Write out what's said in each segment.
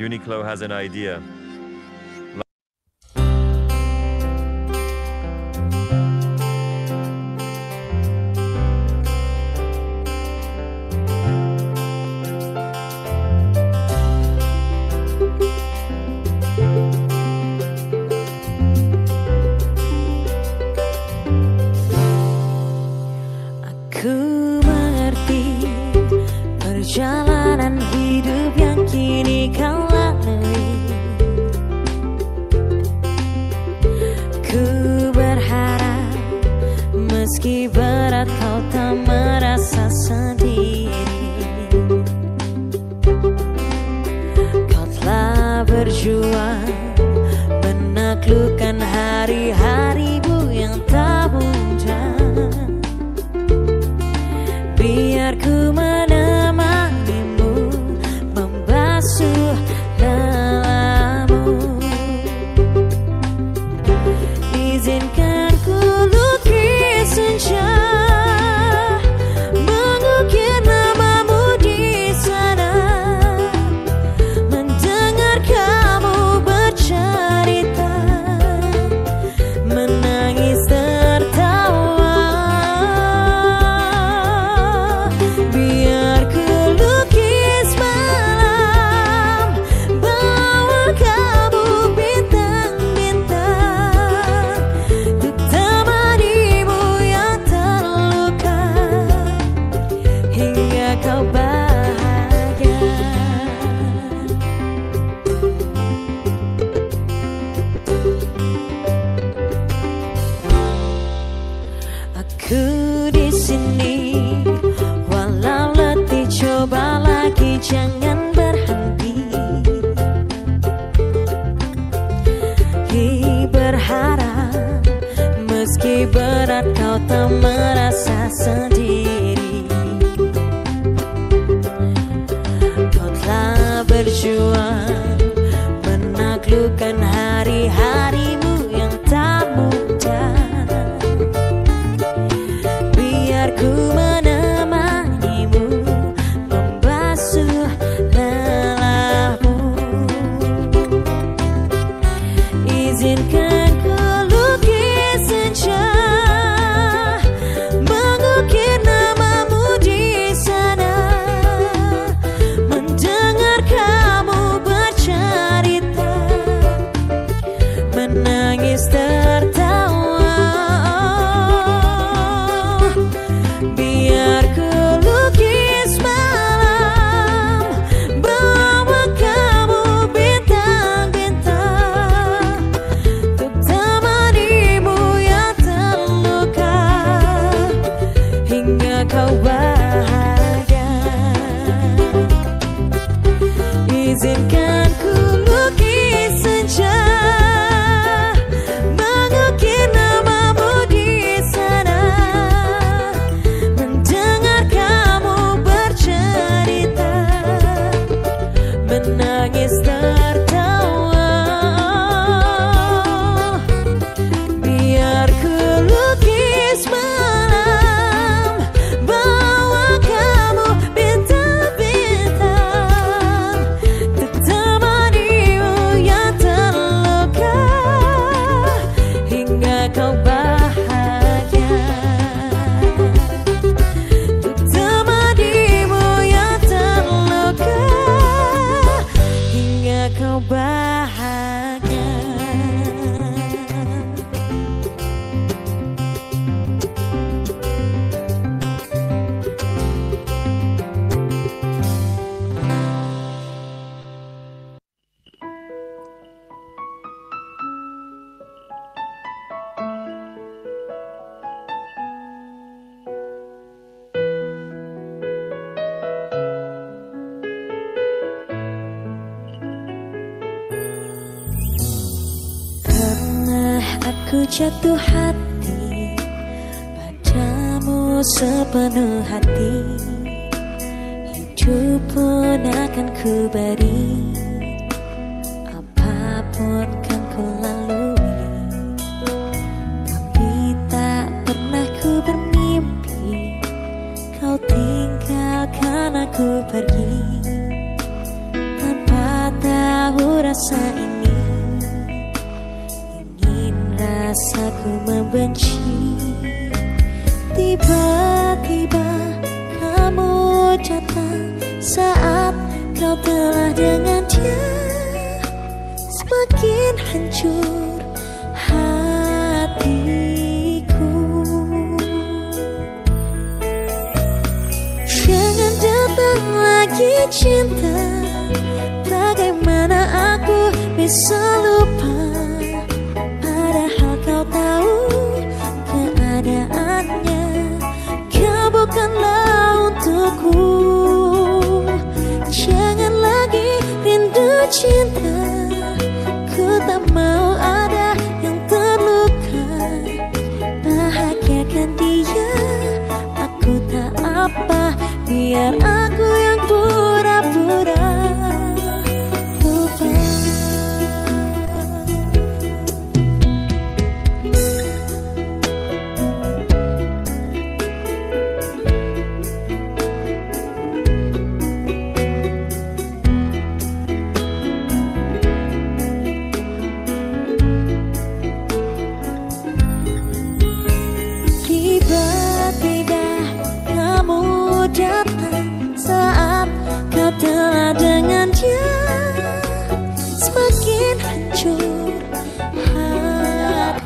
Uniqlo has an idea. 是。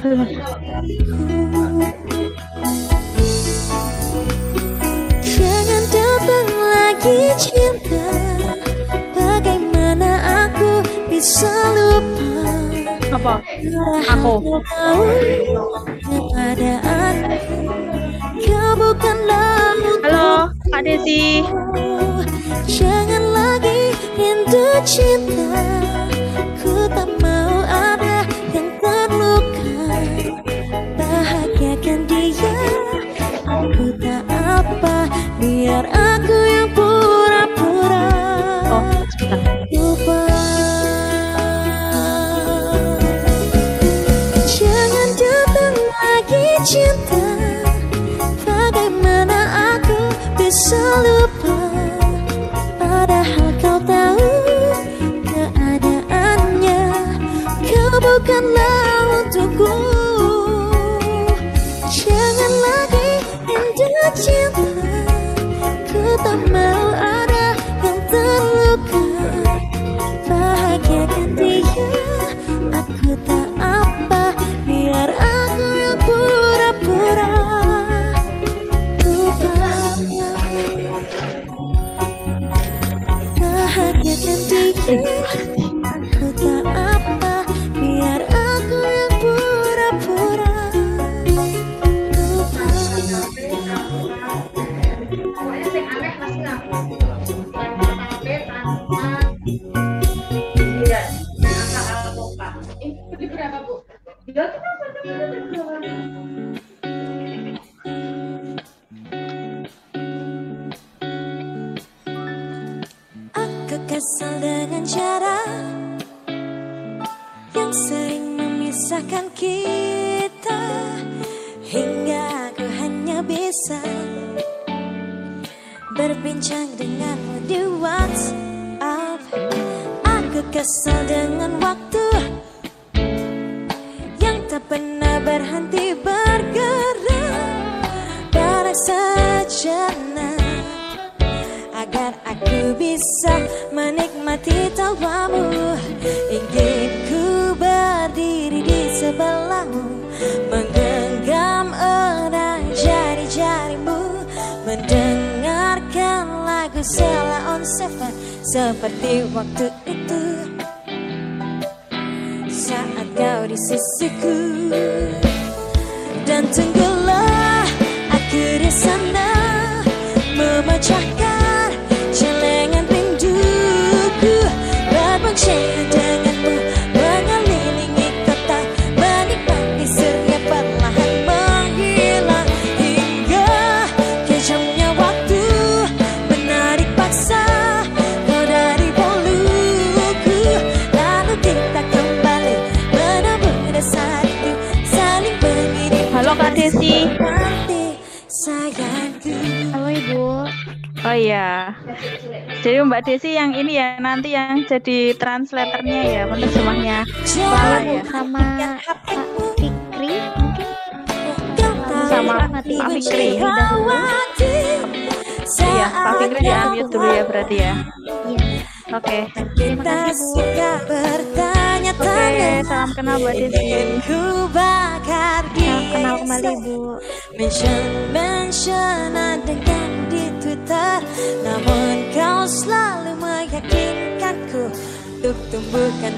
Jangan datang lagi cinta. Bagaimana aku bisa lupa? Apa? Aku? aku Kau bukanlah Halo, Kak Desi. Jangan lagi rindu cinta.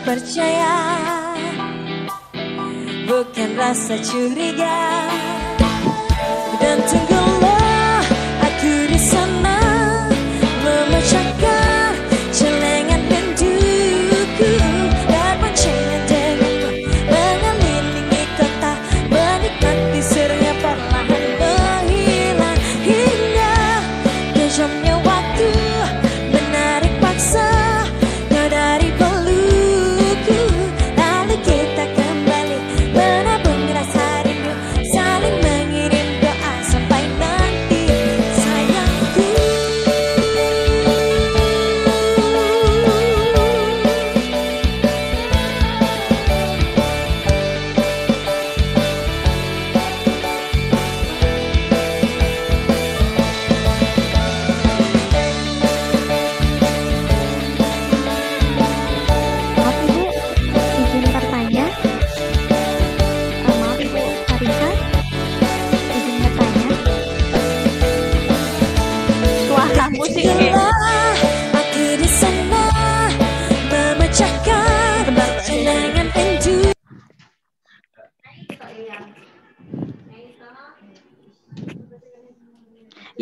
Percaya. Bukan rasa curiga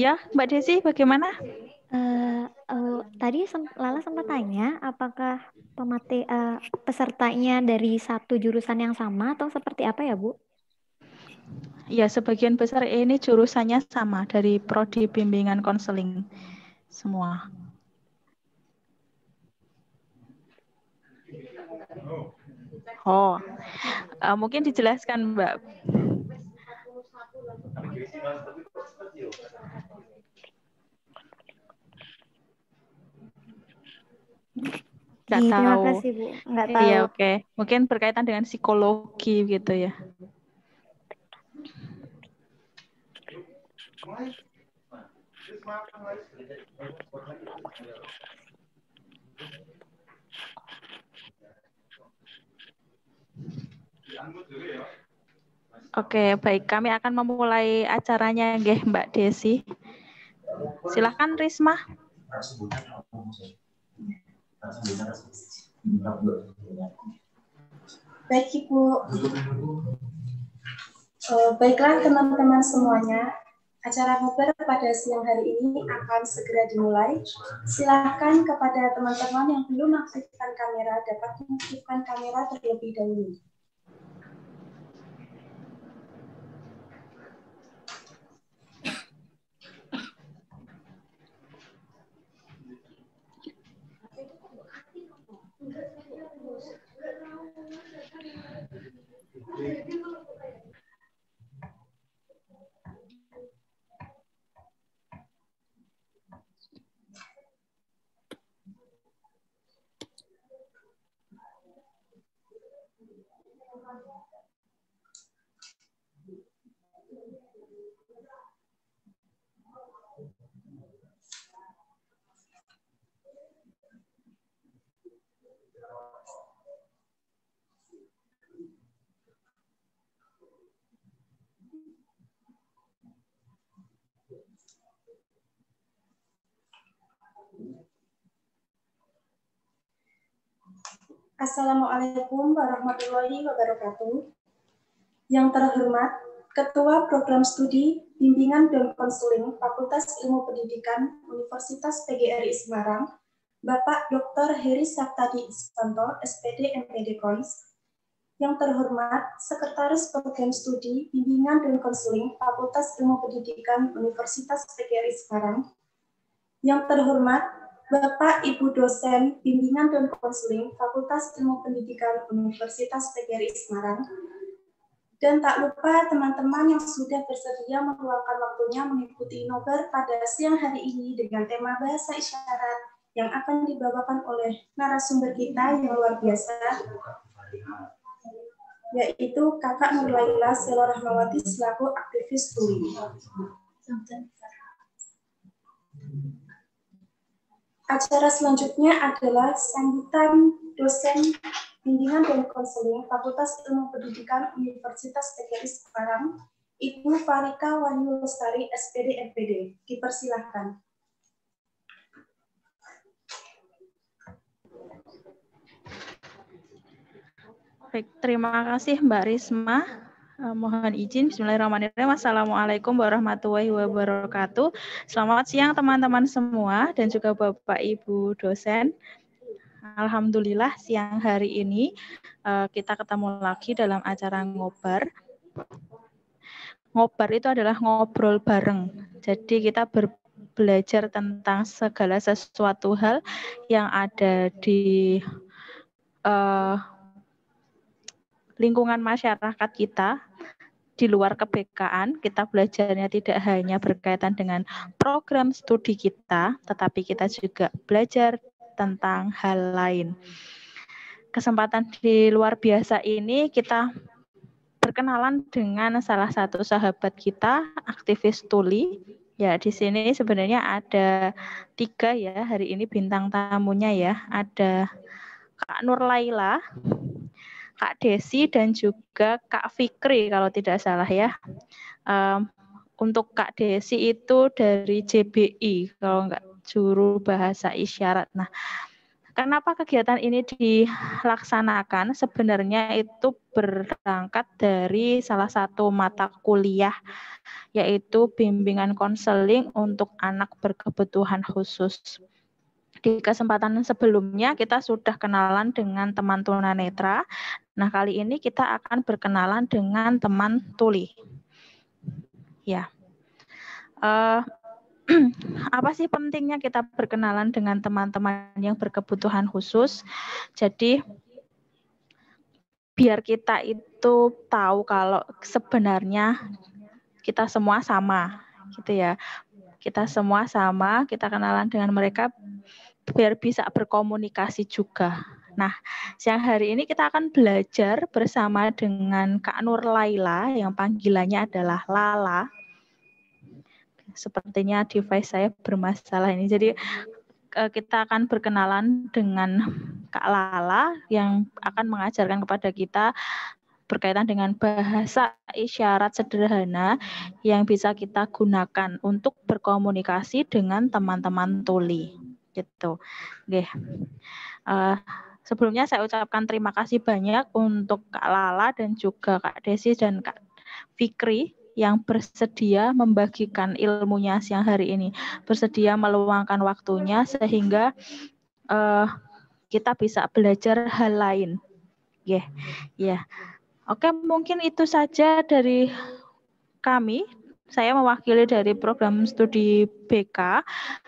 Ya, Mbak Desi bagaimana? Eh, eh, tadi sem- Lala sempat tanya apakah pemati eh, pesertanya dari satu jurusan yang sama atau seperti apa ya Bu? Ya, sebagian besar ini jurusannya sama dari prodi bimbingan konseling semua. Oh, eh, mungkin dijelaskan Mbak. Nggak Iya, Terima tahu. kasih Bu, nggak tahu. Iya, oke. Mungkin berkaitan dengan psikologi gitu ya. Oke, baik. Kami akan memulai acaranya, nggih, Mbak Desi. Silahkan, Risma. Baik Ibu, Eh, baiklah teman-teman semuanya, acara ngobrol pada siang hari ini akan segera dimulai. Silahkan kepada teman-teman yang belum mengaktifkan kamera dapat mengaktifkan kamera terlebih dahulu. Assalamualaikum warahmatullahi wabarakatuh. Yang terhormat, Ketua Program Studi Bimbingan dan Konseling Fakultas Ilmu Pendidikan Universitas PGRI Semarang, Bapak Dr. Heri Saptadi Ispanto, SPD MPD Kons. Yang terhormat, Sekretaris Program Studi Bimbingan dan Konseling Fakultas Ilmu Pendidikan Universitas PGRI Semarang. Yang terhormat, Bapak Ibu dosen Bimbingan dan Konseling Fakultas Ilmu Pendidikan Universitas PGRI Semarang Dan tak lupa teman-teman yang sudah bersedia meluangkan waktunya mengikuti nobar pada siang hari ini dengan tema bahasa isyarat yang akan dibawakan oleh narasumber kita yang luar biasa, yaitu Kakak Nurlaila Selo Rahmawati selaku aktivis tuli. Acara selanjutnya adalah sambutan dosen bimbingan dan konseling Fakultas Ilmu Pendidikan Universitas PGRI Semarang, Ibu Farika Wahyu Lestari, SPD MPD. Dipersilahkan. Baik, terima kasih Mbak Risma. Uh, mohon izin, Bismillahirrahmanirrahim. Assalamualaikum warahmatullahi wabarakatuh. Selamat siang teman-teman semua dan juga Bapak Ibu dosen. Alhamdulillah siang hari ini uh, kita ketemu lagi dalam acara ngobar. Ngobar itu adalah ngobrol bareng. Jadi kita ber, belajar tentang segala sesuatu hal yang ada di uh, lingkungan masyarakat kita di luar kebekaan, kita belajarnya tidak hanya berkaitan dengan program studi kita, tetapi kita juga belajar tentang hal lain. Kesempatan di luar biasa ini kita berkenalan dengan salah satu sahabat kita, aktivis tuli. Ya, di sini sebenarnya ada tiga ya hari ini bintang tamunya ya. Ada Kak Nur Laila, Kak Desi dan juga Kak Fikri kalau tidak salah ya. Um, untuk Kak Desi itu dari JBI kalau enggak juru bahasa isyarat. Nah, kenapa kegiatan ini dilaksanakan? Sebenarnya itu berangkat dari salah satu mata kuliah yaitu bimbingan konseling untuk anak berkebutuhan khusus di kesempatan sebelumnya kita sudah kenalan dengan teman tunanetra. Nah, kali ini kita akan berkenalan dengan teman tuli. Ya. Uh, apa sih pentingnya kita berkenalan dengan teman-teman yang berkebutuhan khusus? Jadi biar kita itu tahu kalau sebenarnya kita semua sama gitu ya. Kita semua sama, kita kenalan dengan mereka biar bisa berkomunikasi juga. Nah, siang hari ini kita akan belajar bersama dengan Kak Nur Laila yang panggilannya adalah Lala. Sepertinya device saya bermasalah ini. Jadi eh, kita akan berkenalan dengan Kak Lala yang akan mengajarkan kepada kita berkaitan dengan bahasa isyarat sederhana yang bisa kita gunakan untuk berkomunikasi dengan teman-teman tuli gitu. Oke. Uh, sebelumnya saya ucapkan terima kasih banyak untuk Kak Lala dan juga Kak Desi dan Kak Fikri yang bersedia membagikan ilmunya siang hari ini, bersedia meluangkan waktunya sehingga uh, kita bisa belajar hal lain. Ya, yeah. ya. Yeah. Oke, mungkin itu saja dari kami saya mewakili dari program studi BK.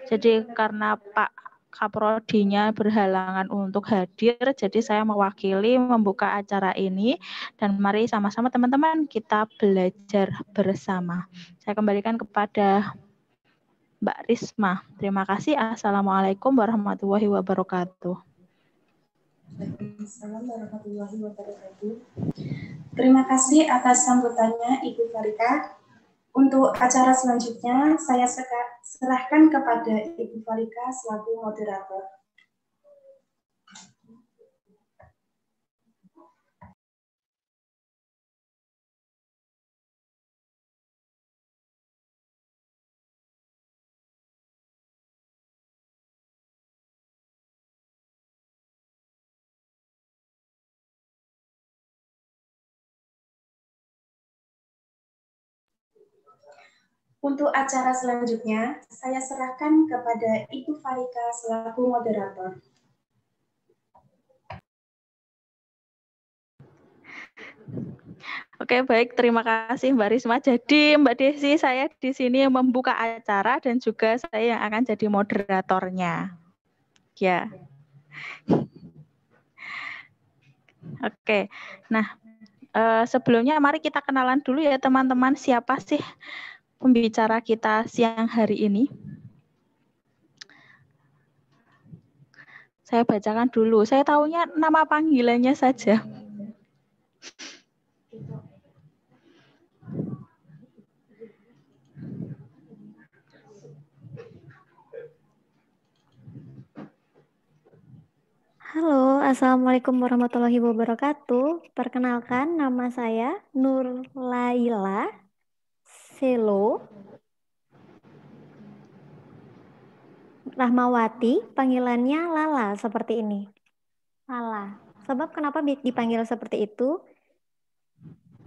Jadi karena Pak Kaprodinya berhalangan untuk hadir, jadi saya mewakili membuka acara ini dan mari sama-sama teman-teman kita belajar bersama. Saya kembalikan kepada Mbak Risma. Terima kasih. Assalamualaikum warahmatullahi wabarakatuh. Terima kasih atas sambutannya Ibu Farika. Untuk acara selanjutnya, saya serahkan kepada Ibu Falika selaku moderator. Untuk acara selanjutnya, saya serahkan kepada Ibu Farika selaku moderator. Oke, baik. Terima kasih Mbak Risma. Jadi Mbak Desi, saya di sini membuka acara dan juga saya yang akan jadi moderatornya. Ya. Oke. Nah, uh, sebelumnya mari kita kenalan dulu ya teman-teman siapa sih pembicara kita siang hari ini. Saya bacakan dulu. Saya tahunya nama panggilannya saja. Halo, Assalamualaikum warahmatullahi wabarakatuh. Perkenalkan, nama saya Nur Laila Selo Rahmawati, panggilannya Lala seperti ini. Lala. Sebab kenapa dipanggil seperti itu?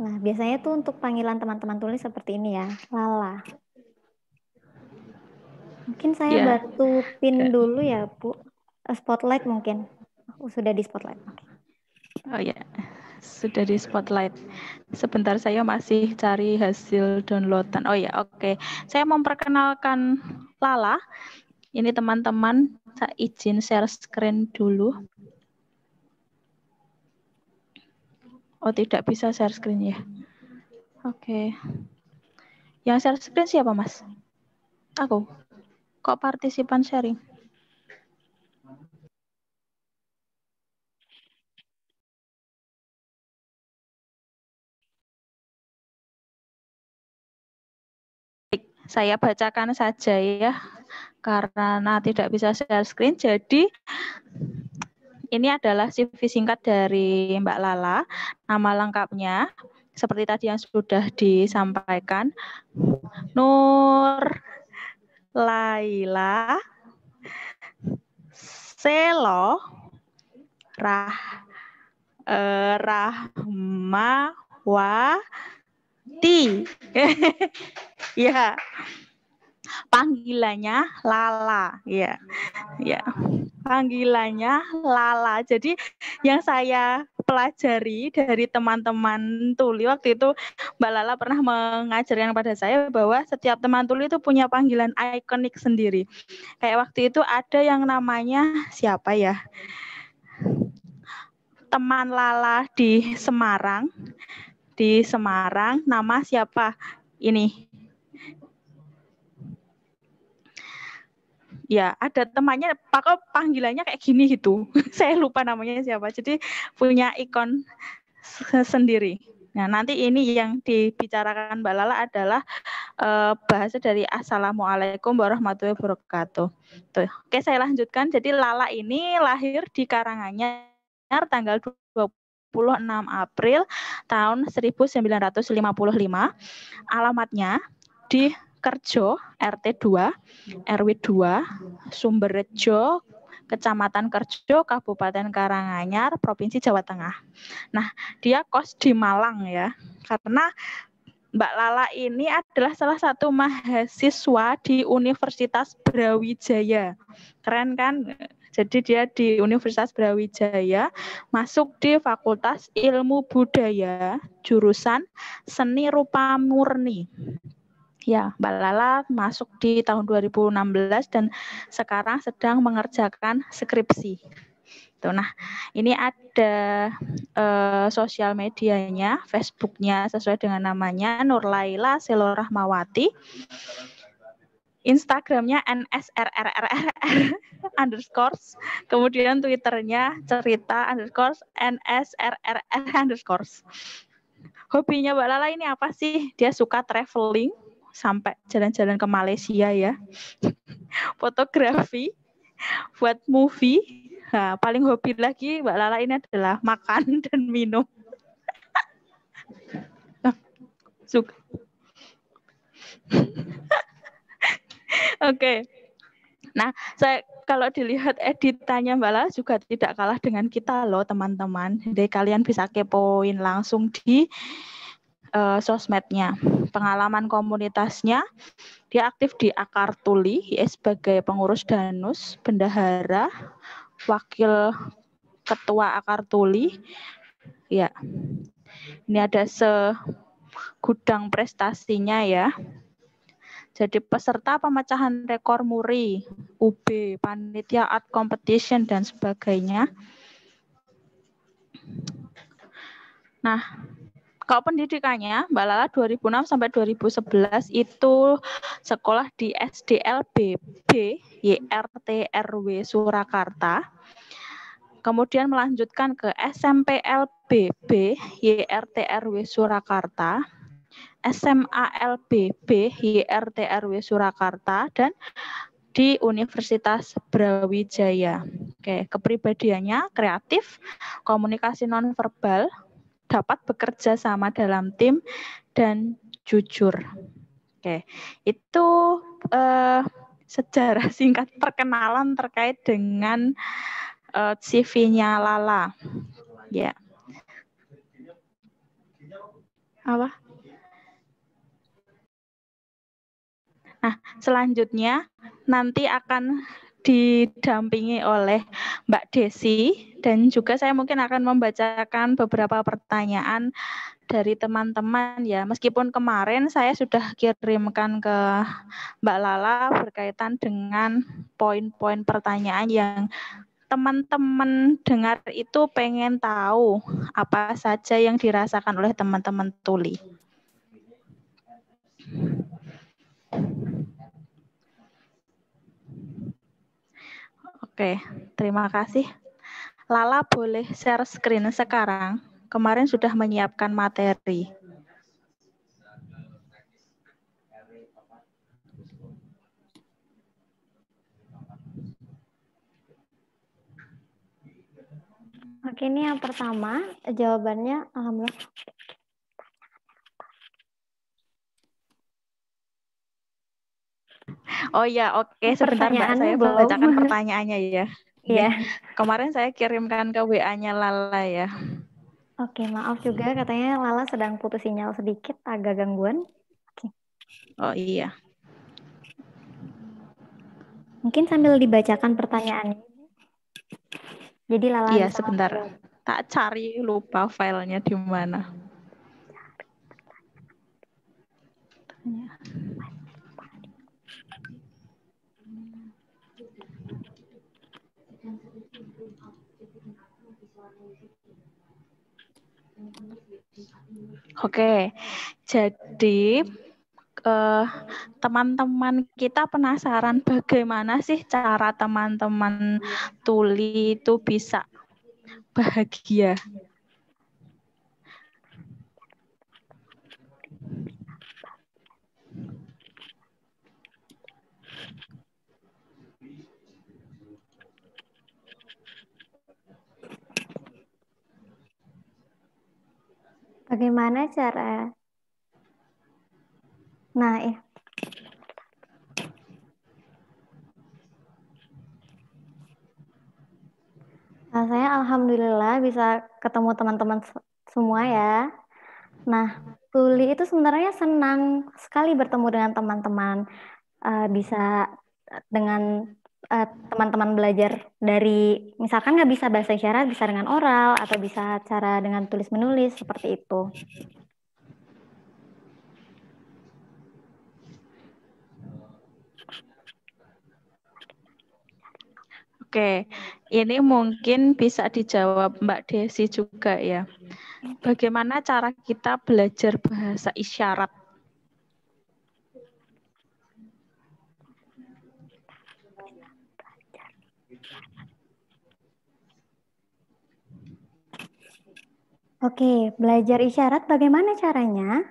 Nah, biasanya tuh untuk panggilan teman-teman tulis seperti ini ya, Lala. Mungkin saya yeah. bantu pin dulu ya, Bu. Eh, spotlight mungkin. Oh, sudah di spotlight. Oh ya, sudah di spotlight. Sebentar saya masih cari hasil downloadan. Oh ya, oke. Okay. Saya memperkenalkan Lala. Ini teman-teman, saya izin share screen dulu. Oh, tidak bisa share screen ya. Oke. Okay. Yang share screen siapa, Mas? Aku. Kok partisipan sharing? Saya bacakan saja ya karena tidak bisa share screen. Jadi ini adalah CV singkat dari Mbak Lala. Nama lengkapnya seperti tadi yang sudah disampaikan. Nur Laila Selo Rah eh, Rahmawati. ya panggilannya Lala. Ya ya panggilannya Lala. Jadi yang saya pelajari dari teman-teman tuli waktu itu Mbak Lala pernah mengajarkan kepada saya bahwa setiap teman tuli itu punya panggilan ikonik sendiri. Kayak waktu itu ada yang namanya siapa ya? Teman Lala di Semarang di Semarang. Nama siapa? Ini. Ya ada temannya. Pak panggilannya kayak gini gitu? Saya lupa namanya siapa. Jadi punya ikon sendiri. Nah nanti ini yang dibicarakan Mbak Lala adalah uh, bahasa dari Assalamualaikum warahmatullahi wabarakatuh. Tuh. oke saya lanjutkan. Jadi Lala ini lahir di Karanganyar tanggal 26 April tahun 1955 alamatnya di Kerjo, RT 2, RW 2, Sumberjo, Kecamatan Kerjo, Kabupaten Karanganyar, Provinsi Jawa Tengah. Nah, dia kos di Malang ya. Karena Mbak Lala ini adalah salah satu mahasiswa di Universitas Brawijaya. Keren kan? Jadi dia di Universitas Brawijaya masuk di Fakultas Ilmu Budaya jurusan Seni Rupa Murni. Ya, Mbak Lala masuk di tahun 2016 dan sekarang sedang mengerjakan skripsi. Tuh, nah, ini ada uh, sosial medianya, Facebooknya sesuai dengan namanya Nurlaila Selo Rahmawati. Instagramnya nsrrrr underscores, kemudian Twitternya cerita underscores nsrrr underscores. Hobinya Mbak Lala ini apa sih? Dia suka traveling, sampai jalan-jalan ke Malaysia ya. Fotografi buat movie. Nah, paling hobi lagi Mbak Lala ini adalah makan dan minum. Suka. Oke. Nah, saya kalau dilihat editannya Mbak Lala juga tidak kalah dengan kita loh teman-teman. Jadi kalian bisa kepoin langsung di uh, sosmednya pengalaman komunitasnya. Dia aktif di Akar Tuli ya, sebagai pengurus Danus, bendahara, wakil ketua Akar Tuli. Ya. Ini ada segudang prestasinya ya. Jadi peserta pemecahan rekor muri, UB, panitia art competition dan sebagainya. Nah, Kalau pendidikannya, Mbak Lala 2006 sampai 2011 itu sekolah di SDLBB YRTRW Surakarta. Kemudian melanjutkan ke SMPLBB YRTRW Surakarta, SMALBB YRTRW Surakarta, dan di Universitas Brawijaya. Oke, kepribadiannya kreatif, komunikasi nonverbal, dapat bekerja sama dalam tim dan jujur. Oke, itu eh, sejarah singkat perkenalan terkait dengan uh, CV-nya Lala. Ya. Apa? Nah, selanjutnya nanti akan didampingi oleh Mbak Desi dan juga saya mungkin akan membacakan beberapa pertanyaan dari teman-teman ya. Meskipun kemarin saya sudah kirimkan ke Mbak Lala berkaitan dengan poin-poin pertanyaan yang teman-teman dengar itu pengen tahu apa saja yang dirasakan oleh teman-teman tuli. Oke, terima kasih. Lala boleh share screen sekarang. Kemarin sudah menyiapkan materi. Oke, ini yang pertama jawabannya alhamdulillah. Oh ya, oke. Okay. Sebentar Mbak, saya belum. bacakan pertanyaannya ya. Iya. Kemarin saya kirimkan ke WA-nya Lala ya. Oke, maaf juga katanya Lala sedang putus sinyal sedikit, agak gangguan. Oke. Oh iya. Mungkin sambil dibacakan pertanyaannya. Jadi Lala Iya, sebentar. Tak cari lupa filenya di mana. Oke, jadi eh, teman-teman kita penasaran bagaimana sih cara teman-teman tuli itu bisa bahagia. Bagaimana cara Nah, ya. Nah, saya alhamdulillah bisa ketemu teman-teman semua ya. Nah, Tuli itu sebenarnya senang sekali bertemu dengan teman-teman. Uh, bisa dengan teman-teman uh, belajar dari misalkan nggak bisa bahasa isyarat bisa dengan oral atau bisa cara dengan tulis menulis seperti itu. Oke, ini mungkin bisa dijawab Mbak Desi juga ya. Bagaimana cara kita belajar bahasa isyarat? Oke, belajar isyarat bagaimana caranya?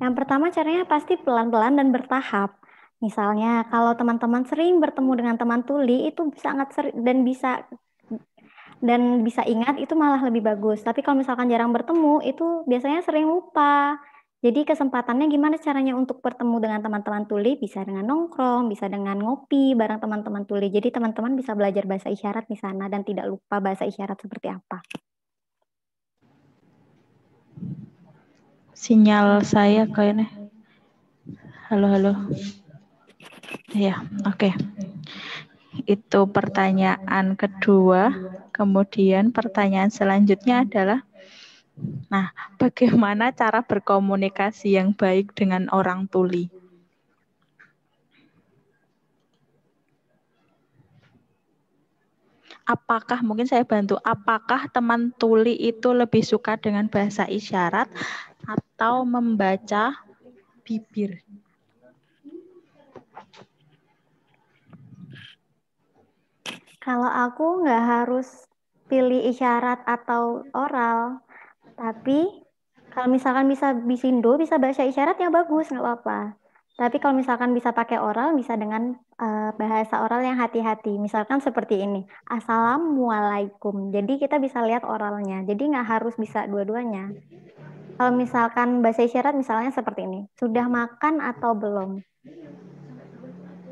Yang pertama caranya pasti pelan-pelan dan bertahap. Misalnya kalau teman-teman sering bertemu dengan teman tuli itu sangat sering dan bisa dan bisa ingat itu malah lebih bagus. Tapi kalau misalkan jarang bertemu itu biasanya sering lupa. Jadi kesempatannya gimana caranya untuk bertemu dengan teman-teman tuli? Bisa dengan nongkrong, bisa dengan ngopi bareng teman-teman tuli. Jadi teman-teman bisa belajar bahasa isyarat di sana dan tidak lupa bahasa isyarat seperti apa. Sinyal saya kayaknya. Halo, halo. Ya, oke. Okay. Itu pertanyaan kedua. Kemudian pertanyaan selanjutnya adalah Nah, bagaimana cara berkomunikasi yang baik dengan orang tuli? Apakah mungkin saya bantu? Apakah teman tuli itu lebih suka dengan bahasa isyarat atau membaca bibir? Kalau aku nggak harus pilih isyarat atau oral, tapi kalau misalkan bisa bisindo, bisa bahasa isyarat ya bagus, nggak apa-apa. Tapi kalau misalkan bisa pakai oral, bisa dengan uh, bahasa oral yang hati-hati. Misalkan seperti ini, Assalamualaikum. Jadi kita bisa lihat oralnya. Jadi nggak harus bisa dua-duanya. Kalau misalkan bahasa isyarat misalnya seperti ini, sudah makan atau belum?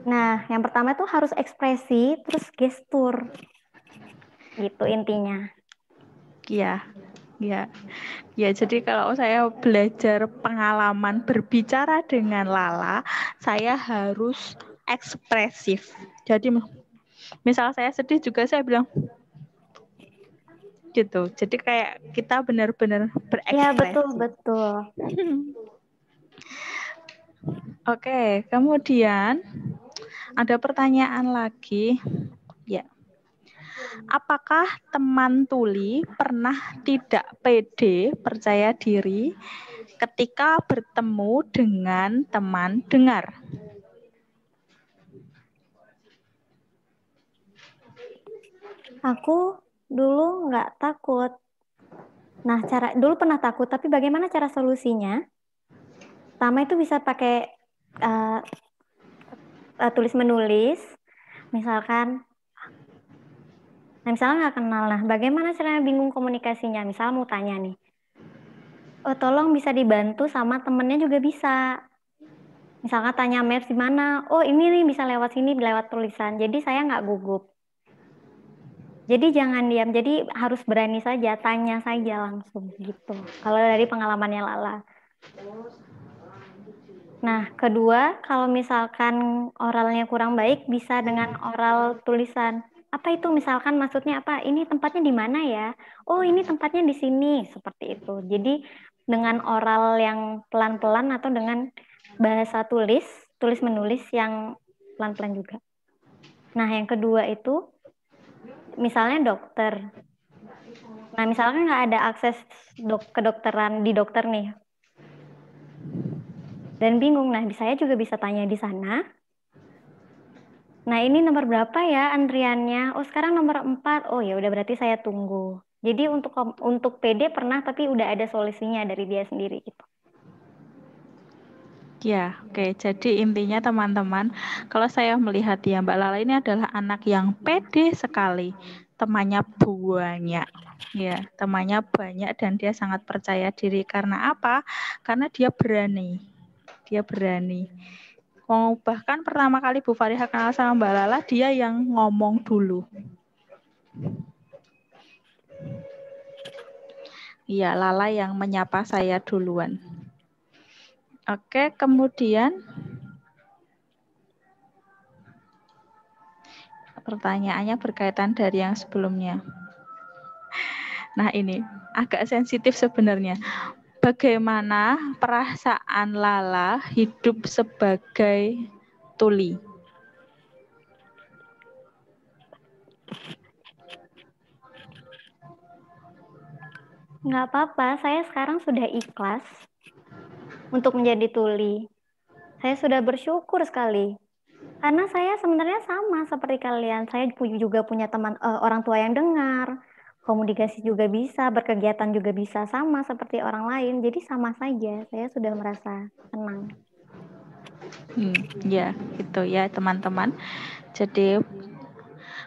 Nah, yang pertama itu harus ekspresi, terus gestur. Gitu intinya. Iya, ya. Ya, jadi kalau saya belajar pengalaman berbicara dengan Lala, saya harus ekspresif. Jadi misal saya sedih juga saya bilang gitu. Jadi kayak kita benar-benar berekspresi. Iya, betul, betul. Oke, kemudian ada pertanyaan lagi. Ya. Apakah teman tuli pernah tidak pede, percaya diri ketika bertemu dengan teman dengar? Aku dulu nggak takut. Nah, cara dulu pernah takut, tapi bagaimana cara solusinya? Pertama itu bisa pakai uh, uh, tulis menulis. Misalkan nah misalnya nggak kenal. Nah bagaimana caranya bingung komunikasinya? Misal mau tanya nih. Oh tolong bisa dibantu sama temennya juga bisa. Misalnya tanya Mer di mana. Oh ini nih bisa lewat sini lewat tulisan. Jadi saya nggak gugup jadi jangan diam jadi harus berani saja tanya saja langsung gitu kalau dari pengalamannya Lala Nah, kedua, kalau misalkan oralnya kurang baik, bisa dengan oral tulisan. Apa itu? Misalkan maksudnya apa? Ini tempatnya di mana ya? Oh, ini tempatnya di sini. Seperti itu. Jadi, dengan oral yang pelan-pelan atau dengan bahasa tulis, tulis menulis yang pelan-pelan juga. Nah, yang kedua itu, misalnya dokter. Nah, misalkan nggak ada akses dok kedokteran di dokter nih, dan bingung. Nah, saya juga bisa tanya di sana. Nah, ini nomor berapa ya antriannya? Oh, sekarang nomor 4. Oh, ya udah berarti saya tunggu. Jadi untuk untuk PD pernah tapi udah ada solusinya dari dia sendiri gitu. Ya, oke. Jadi intinya teman-teman, kalau saya melihat ya Mbak Lala ini adalah anak yang pede sekali. Temannya banyak. Ya, temannya banyak dan dia sangat percaya diri karena apa? Karena dia berani dia berani. Oh, bahkan pertama kali Bu Fariha kenal sama Mbak Lala, dia yang ngomong dulu. Iya, Lala yang menyapa saya duluan. Oke, kemudian pertanyaannya berkaitan dari yang sebelumnya. Nah, ini agak sensitif sebenarnya bagaimana perasaan Lala hidup sebagai tuli? Nggak apa-apa, saya sekarang sudah ikhlas untuk menjadi tuli. Saya sudah bersyukur sekali. Karena saya sebenarnya sama seperti kalian. Saya juga punya teman uh, orang tua yang dengar, komunikasi juga bisa, berkegiatan juga bisa sama seperti orang lain. Jadi sama saja, saya sudah merasa tenang. Hmm, ya, itu ya teman-teman. Jadi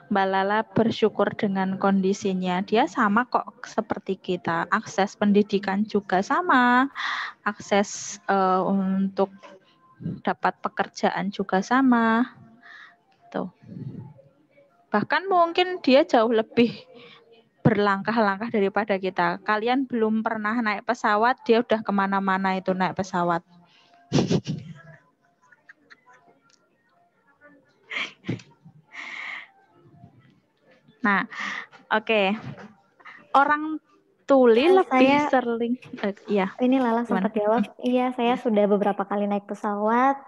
Mbak Lala bersyukur dengan kondisinya. Dia sama kok seperti kita. Akses pendidikan juga sama. Akses uh, untuk dapat pekerjaan juga sama. Tuh. Bahkan mungkin dia jauh lebih berlangkah-langkah daripada kita. Kalian belum pernah naik pesawat, dia udah ke mana-mana itu naik pesawat. nah, oke. Okay. Orang tuli nah, lebih saya, sering, uh, ya. Ini Lala sempat jawab. Iya, saya sudah beberapa kali naik pesawat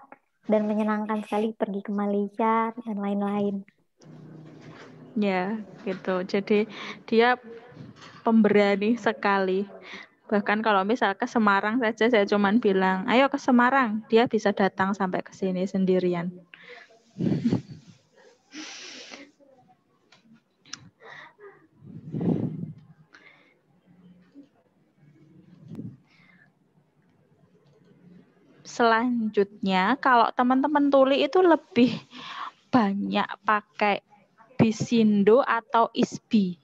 dan menyenangkan sekali pergi ke Malaysia dan lain-lain. Ya, gitu. Jadi dia pemberani sekali. Bahkan kalau misal ke Semarang saja saya cuman bilang, ayo ke Semarang, dia bisa datang sampai ke sini sendirian. Selanjutnya, kalau teman-teman tuli itu lebih banyak pakai bisindo atau isbi.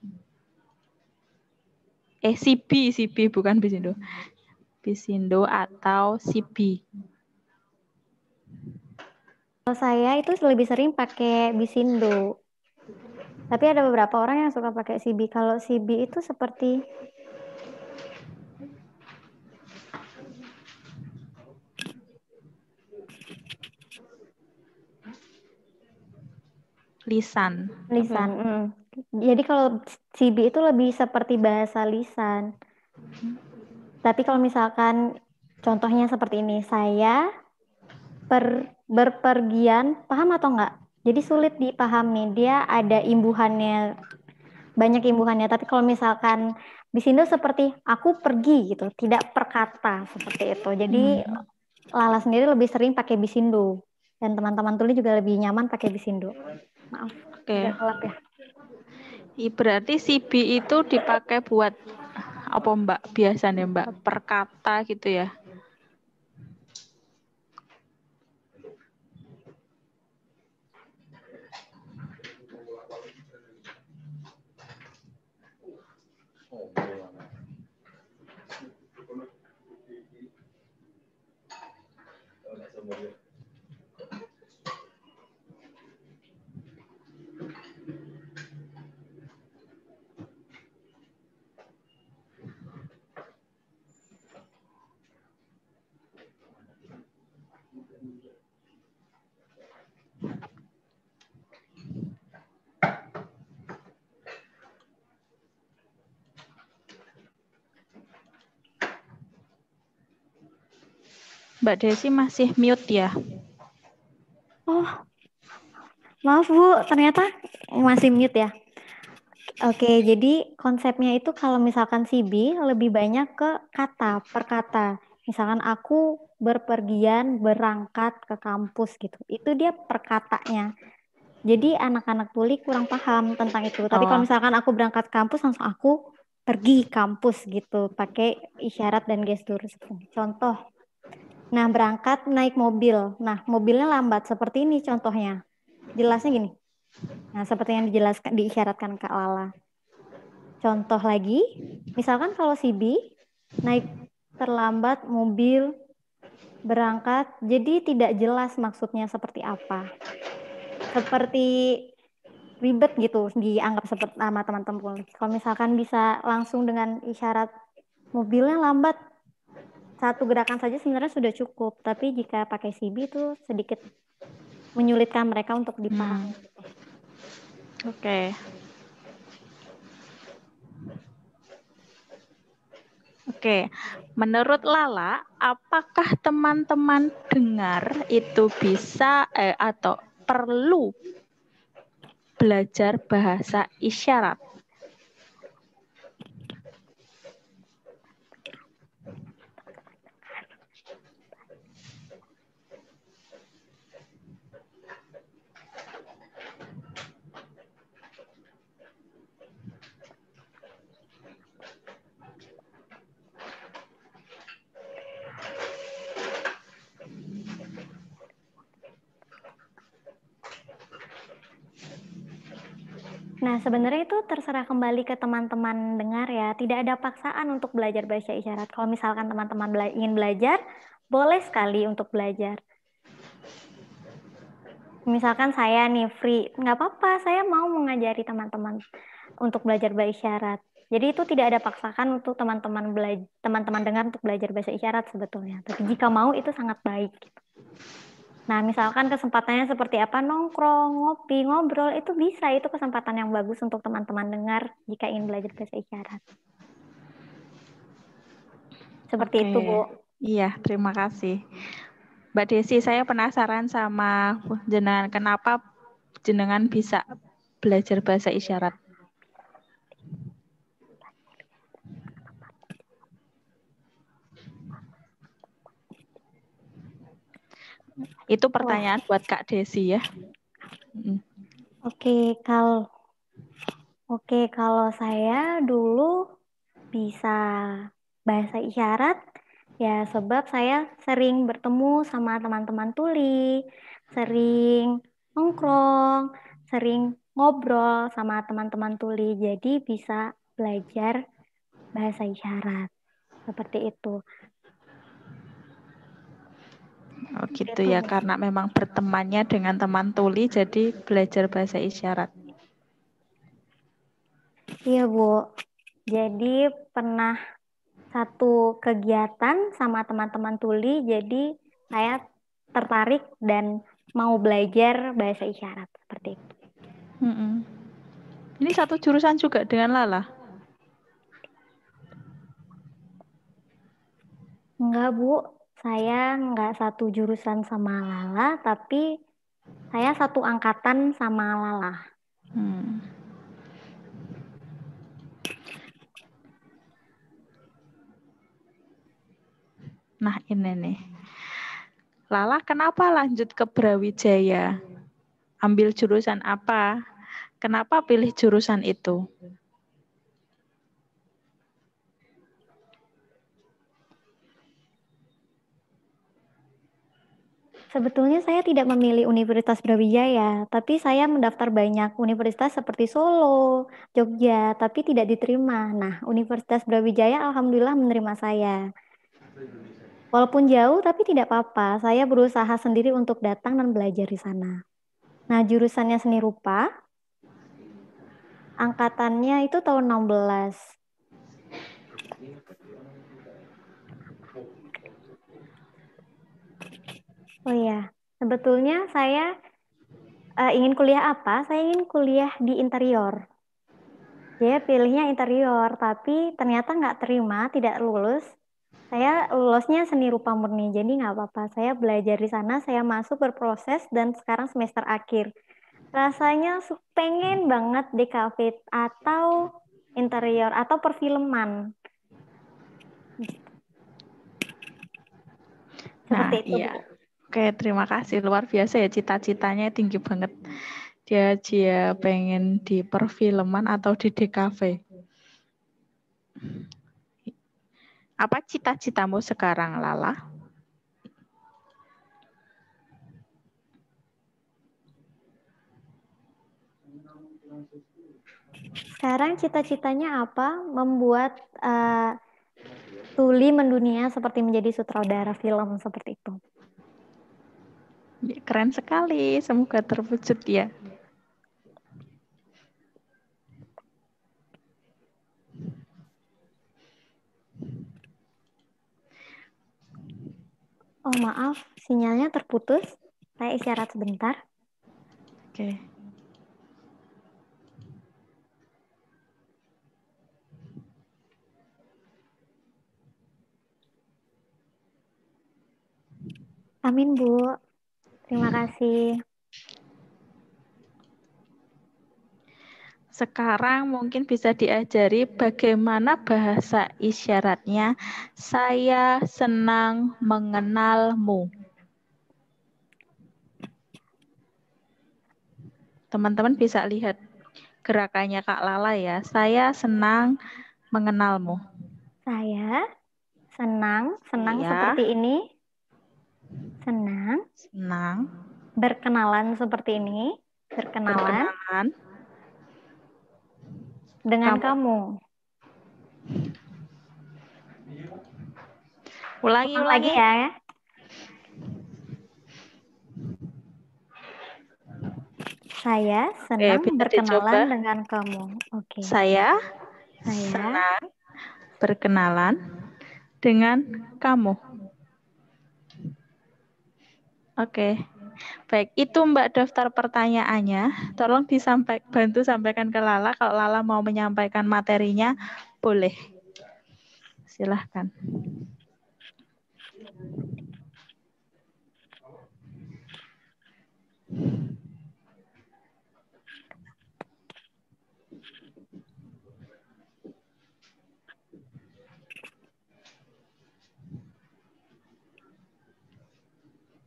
Eh, sibi, sibi bukan bisindo. Bisindo atau sibi. Kalau saya itu lebih sering pakai bisindo. Tapi ada beberapa orang yang suka pakai sibi. Kalau sibi itu seperti lisan. lisan. mm. Jadi kalau sibi itu lebih seperti bahasa lisan. Tapi kalau misalkan contohnya seperti ini, saya per, berpergian, paham atau enggak? Jadi sulit dipahami. Dia ada imbuhannya, banyak imbuhannya. Tapi kalau misalkan bisindo seperti aku pergi gitu, tidak perkata seperti itu. Jadi Lala sendiri lebih sering pakai bisindo. Dan teman-teman tuli juga lebih nyaman pakai bisindo. Maaf, Oke. gelap ya. Berarti sibi itu dipakai buat apa Mbak biasanya Mbak perkata gitu ya? Mbak Desi masih mute ya? Oh, maaf Bu, ternyata masih mute ya. Oke, jadi konsepnya itu kalau misalkan CB lebih banyak ke kata, per kata. Misalkan aku berpergian, berangkat ke kampus gitu. Itu dia perkatanya. Jadi anak-anak tuli kurang paham tentang itu. Tapi kalau Oh. misalkan aku berangkat kampus, langsung aku pergi kampus gitu. Pakai isyarat dan gestur. Contoh, Nah, berangkat naik mobil. Nah, mobilnya lambat. Seperti ini contohnya. Jelasnya gini. Nah, seperti yang dijelaskan, diisyaratkan Kak Lala. Contoh lagi, misalkan kalau CB naik terlambat mobil berangkat, jadi tidak jelas maksudnya seperti apa. Seperti ribet gitu dianggap seperti sama teman-teman. Kalau misalkan bisa langsung dengan isyarat mobilnya lambat, satu gerakan saja sebenarnya sudah cukup. Tapi jika pakai CB itu sedikit menyulitkan mereka untuk dipahami. Oke. Oke, menurut Lala, apakah teman-teman dengar itu bisa eh, atau perlu belajar bahasa isyarat? Nah, sebenarnya itu terserah kembali ke teman-teman dengar ya. Tidak ada paksaan untuk belajar bahasa isyarat. Kalau misalkan teman-teman bela- ingin belajar, boleh sekali untuk belajar. Misalkan saya nih free, nggak apa-apa, saya mau mengajari teman-teman untuk belajar bahasa isyarat. Jadi itu tidak ada paksaan untuk teman-teman belajar, teman-teman dengar untuk belajar bahasa isyarat sebetulnya. Tapi jika mau itu sangat baik. gitu. Nah, misalkan kesempatannya seperti apa nongkrong, ngopi, ngobrol itu bisa itu kesempatan yang bagus untuk teman-teman dengar jika ingin belajar bahasa isyarat. Seperti itu, Oke. Bu. Iya, terima kasih. Mbak Desi, saya penasaran sama jenengan kenapa jenengan bisa belajar bahasa isyarat? Itu pertanyaan Wah. buat Kak Desi ya. Oke, kalau Oke, kalau saya dulu bisa bahasa isyarat ya sebab saya sering bertemu sama teman-teman tuli, sering nongkrong, sering ngobrol sama teman-teman tuli. Jadi bisa belajar bahasa isyarat. Seperti itu. Oh gitu ya, karena memang bertemannya dengan teman tuli, jadi belajar bahasa isyarat. Iya Bu, jadi pernah satu kegiatan sama teman-teman tuli, jadi saya tertarik dan mau belajar bahasa isyarat seperti itu. Mm -mm. Ini satu jurusan juga dengan Lala? Enggak, Bu saya nggak satu jurusan sama Lala, tapi saya satu angkatan sama Lala. Hmm. Nah ini nih. Lala kenapa lanjut ke Brawijaya? Ambil jurusan apa? Kenapa pilih jurusan itu? Sebetulnya saya tidak memilih Universitas Brawijaya, tapi saya mendaftar banyak universitas seperti Solo, Jogja, tapi tidak diterima. Nah, Universitas Brawijaya alhamdulillah menerima saya. Walaupun jauh, tapi tidak apa-apa. Saya berusaha sendiri untuk datang dan belajar di sana. Nah, jurusannya seni rupa. Angkatannya itu tahun 16. Oh iya, sebetulnya saya uh, ingin kuliah apa? Saya ingin kuliah di interior. Dia pilihnya interior, tapi ternyata nggak terima, tidak lulus. Saya lulusnya seni rupa murni, jadi nggak apa-apa. Saya belajar di sana, saya masuk berproses, dan sekarang semester akhir. Rasanya pengen banget di kafe atau interior atau perfilman. Seperti nah, itu. Iya. Oke, terima kasih. Luar biasa ya cita-citanya tinggi banget. Dia dia pengen di perfilman atau di DKV. Apa cita-citamu sekarang, Lala? Sekarang cita-citanya apa? Membuat uh, Tuli mendunia seperti menjadi sutradara film seperti itu. Ya, keren sekali, semoga terwujud ya. Oh maaf, sinyalnya terputus. Saya isyarat sebentar. Oke. Amin, Bu. Terima kasih. Sekarang mungkin bisa diajari bagaimana bahasa isyaratnya. Saya senang mengenalmu. Teman-teman bisa lihat gerakannya Kak Lala ya. Saya senang mengenalmu. Saya senang, senang ya. seperti ini. Senang. Senang. Berkenalan seperti ini. Berkenalan. Berkenalan. Dengan kamu. kamu. Ulangi, ulangi. ya. Saya senang eh, berkenalan dicoba. dengan kamu. Oke. Okay. Saya, Saya senang berkenalan dengan kamu. Oke. Baik, itu Mbak daftar pertanyaannya. Tolong disampaikan bantu sampaikan ke Lala kalau Lala mau menyampaikan materinya, boleh. Silahkan.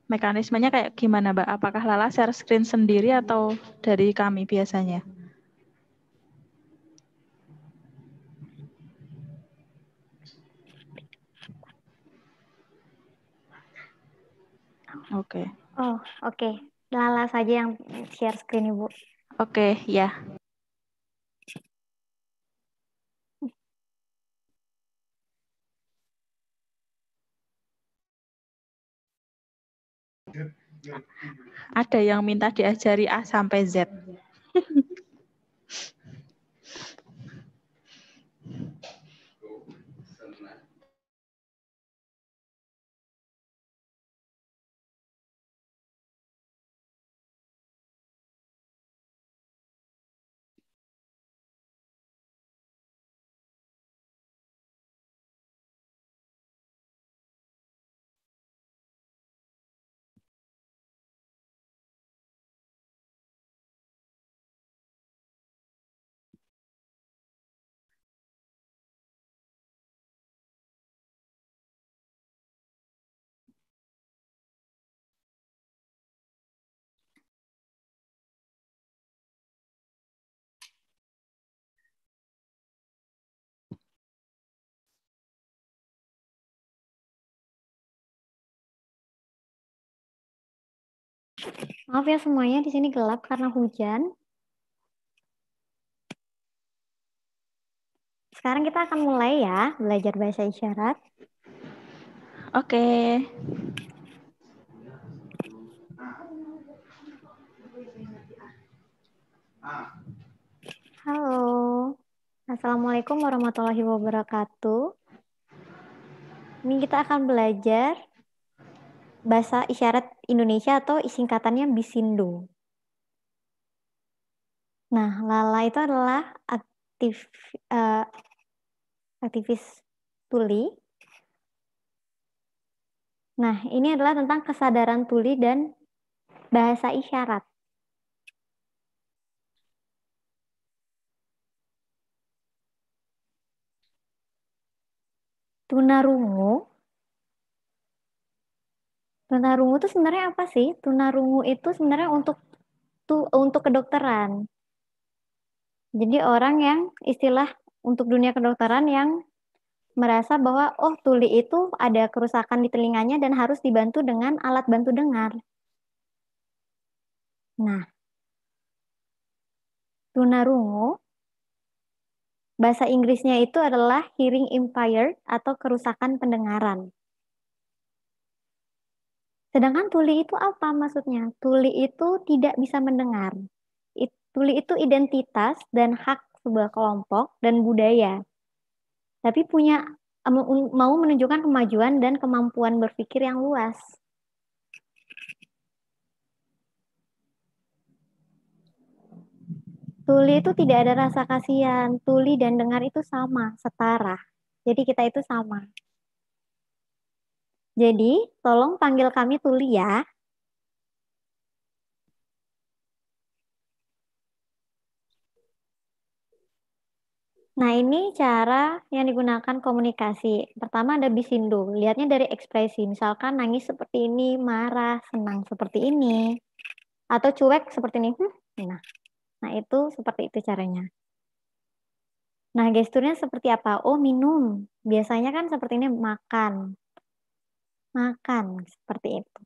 Mekanismenya kayak gimana, Mbak? Apakah Lala share screen sendiri atau dari kami biasanya? Oke. Oh, oke. Lala saja yang share screen, Ibu. Oke, ya. Ada yang minta diajari A sampai Z. Maaf ya semuanya, di sini gelap karena hujan. Sekarang kita akan mulai ya, belajar bahasa isyarat. Oke. Halo. Assalamualaikum warahmatullahi wabarakatuh. Ini kita akan belajar bahasa isyarat Indonesia atau singkatannya Bisindo. Nah, Lala itu adalah aktif uh, aktivis tuli. Nah, ini adalah tentang kesadaran tuli dan bahasa isyarat. tunarungu. Tunarungu itu sebenarnya apa sih? Tunarungu itu sebenarnya untuk tu, untuk kedokteran. Jadi orang yang istilah untuk dunia kedokteran yang merasa bahwa oh tuli itu ada kerusakan di telinganya dan harus dibantu dengan alat bantu dengar. Nah, tunarungu Bahasa Inggrisnya itu adalah hearing impaired atau kerusakan pendengaran. Sedangkan tuli itu apa maksudnya? Tuli itu tidak bisa mendengar. Tuli itu identitas dan hak sebuah kelompok dan budaya. Tapi punya mau menunjukkan kemajuan dan kemampuan berpikir yang luas. Tuli itu tidak ada rasa kasihan. Tuli dan dengar itu sama, setara. Jadi kita itu sama. Jadi, tolong panggil kami Tuli ya. Nah, ini cara yang digunakan komunikasi. Pertama ada bisindo. Lihatnya dari ekspresi. Misalkan nangis seperti ini, marah, senang seperti ini. Atau cuek seperti ini. Nah, Nah, itu seperti itu caranya. Nah, gesturnya seperti apa? Oh, minum. Biasanya kan seperti ini makan. Makan, seperti itu.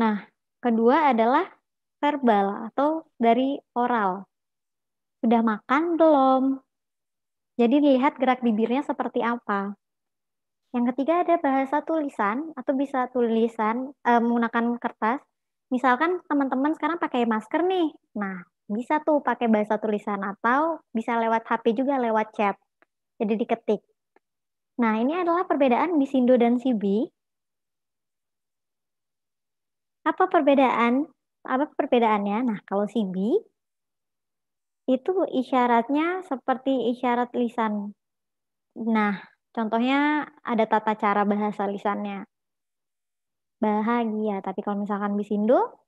Nah, kedua adalah verbal atau dari oral. Sudah makan belum? Jadi lihat gerak bibirnya seperti apa. Yang ketiga ada bahasa tulisan atau bisa tulisan eh, menggunakan kertas misalkan teman-teman sekarang pakai masker nih. Nah, bisa tuh pakai bahasa tulisan atau bisa lewat HP juga lewat chat. Jadi diketik. Nah, ini adalah perbedaan Bisindo dan Sibi. Apa perbedaan? Apa perbedaannya? Nah, kalau Sibi itu isyaratnya seperti isyarat lisan. Nah, contohnya ada tata cara bahasa lisannya bahagia. Tapi kalau misalkan bisindo,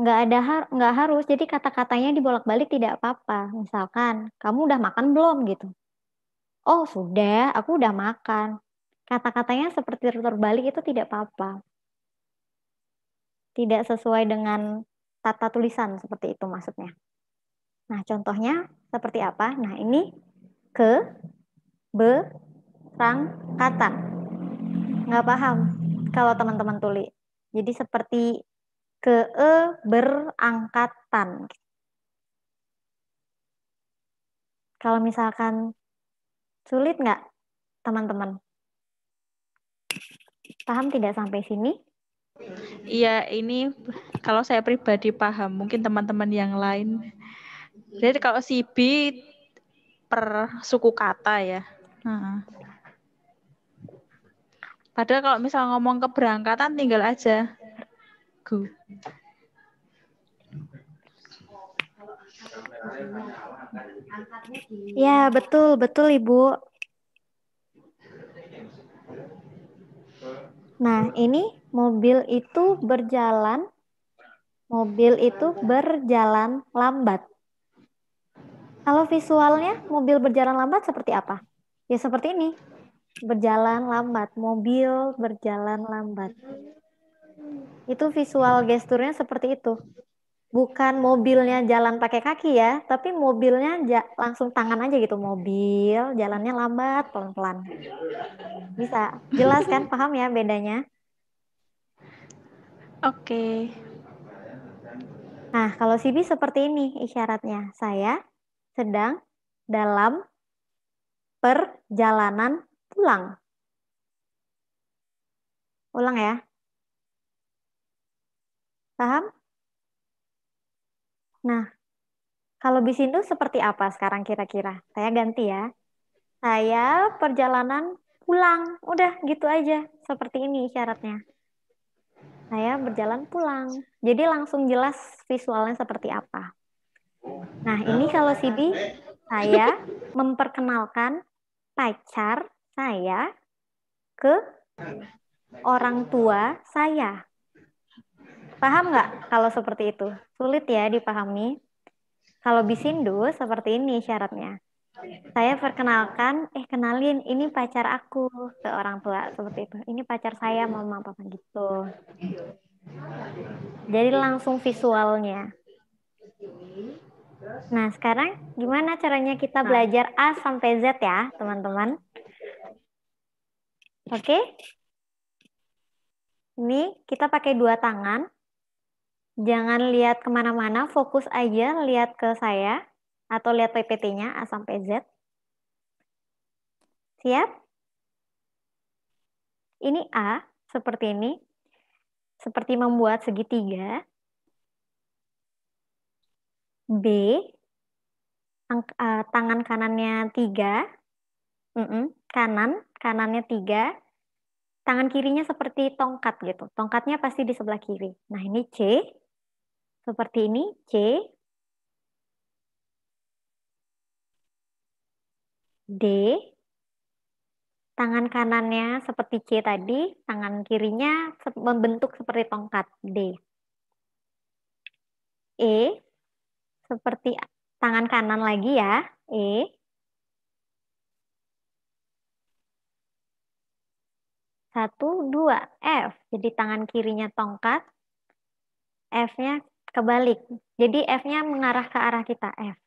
nggak ada har nggak harus. Jadi kata-katanya dibolak-balik tidak apa-apa. Misalkan kamu udah makan belum gitu. Oh sudah, aku udah makan. kata-katanya seperti terbalik itu tidak apa-apa. Tidak sesuai dengan tata tulisan seperti itu maksudnya. Nah, contohnya seperti apa? Nah, ini ke berangkatan. Nggak paham kalau teman-teman tulis. Jadi seperti ke e berangkatan. Kalau misalkan sulit nggak teman-teman? Paham tidak sampai sini? Iya, ini kalau saya pribadi paham, mungkin teman-teman yang lain. Jadi kalau si B per suku kata ya. Padahal kalau misal ngomong keberangkatan tinggal aja go. Ya, betul, betul Ibu. Nah, ini mobil itu berjalan, mobil itu berjalan lambat. Kalau visualnya mobil berjalan lambat seperti apa? Ya seperti ini, berjalan lambat, mobil berjalan lambat. Itu visual gesturnya seperti itu bukan mobilnya jalan pakai kaki ya, tapi mobilnya ja langsung tangan aja gitu, mobil jalannya lambat pelan-pelan. Bisa, jelas kan, paham ya bedanya? Oke. Okay. Nah, kalau CB seperti ini isyaratnya. Saya sedang dalam perjalanan pulang. Ulang ya. Paham? Nah, kalau Bisindu seperti apa sekarang kira-kira? Saya ganti ya. Saya perjalanan pulang. Udah gitu aja. Seperti ini syaratnya. Saya berjalan pulang. Jadi langsung jelas visualnya seperti apa. Nah, ini kalau CD saya memperkenalkan pacar saya ke orang tua saya. Paham nggak kalau seperti itu? Sulit ya dipahami. Kalau bisindu seperti ini syaratnya. Saya perkenalkan, eh kenalin ini pacar aku ke orang tua seperti itu. Ini pacar saya mama papa gitu. Jadi langsung visualnya. Nah sekarang gimana caranya kita belajar A sampai Z ya teman-teman? Oke? Ini kita pakai dua tangan. Jangan lihat ke mana-mana, fokus aja lihat ke saya atau lihat PPT-nya A sampai Z. Siap? Ini A, seperti ini. Seperti membuat segitiga. B, eh, tangan kanannya tiga. Kanan, kanannya tiga. Tangan kirinya seperti tongkat gitu. Tongkatnya pasti di sebelah kiri. Nah ini C, seperti ini, C. D. Tangan kanannya seperti C tadi, tangan kirinya membentuk seperti tongkat, D. E. Seperti tangan kanan lagi ya, E. Satu, dua, F. Jadi tangan kirinya tongkat, F-nya kebalik. Jadi F-nya mengarah ke arah kita, F.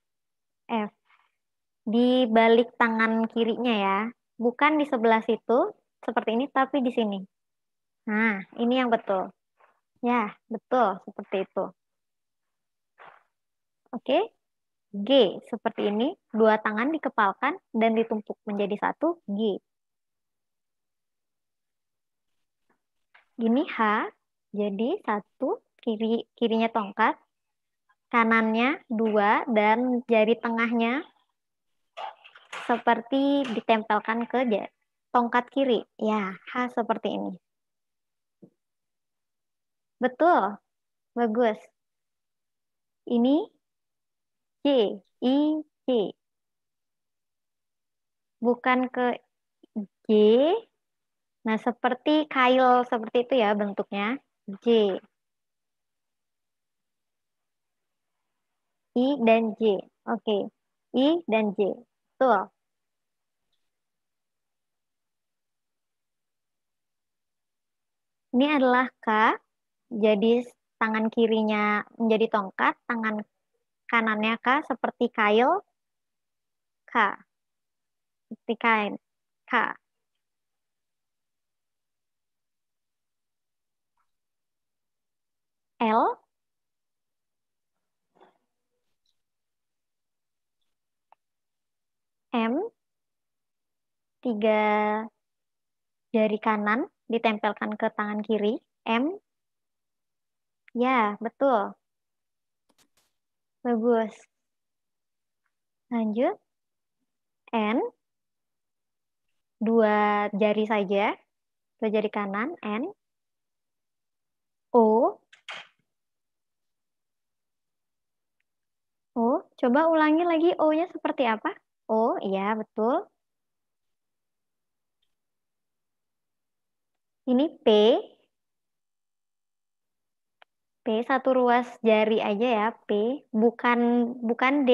F. Di balik tangan kirinya ya. Bukan di sebelah situ, seperti ini, tapi di sini. Nah, ini yang betul. Ya, betul, seperti itu. Oke, G, seperti ini. Dua tangan dikepalkan dan ditumpuk menjadi satu, G. Ini H, jadi satu, kiri kirinya tongkat, kanannya dua dan jari tengahnya seperti ditempelkan ke tongkat kiri. Ya, H seperti ini. Betul. Bagus. Ini J, I, J. Bukan ke J. Nah, seperti kail seperti itu ya bentuknya. J. Dan J. Oke. I dan J. Betul. Ini adalah K, jadi tangan kirinya menjadi tongkat, tangan kanannya K seperti kail, K. Seperti kain, K. L, M, tiga jari kanan ditempelkan ke tangan kiri, M, ya betul. Bagus. Lanjut. N, dua jari saja, dua jari kanan, N, O, O, coba ulangi lagi O-nya seperti apa? O, iya betul. Ini P. P satu ruas jari aja ya, P. Bukan bukan D.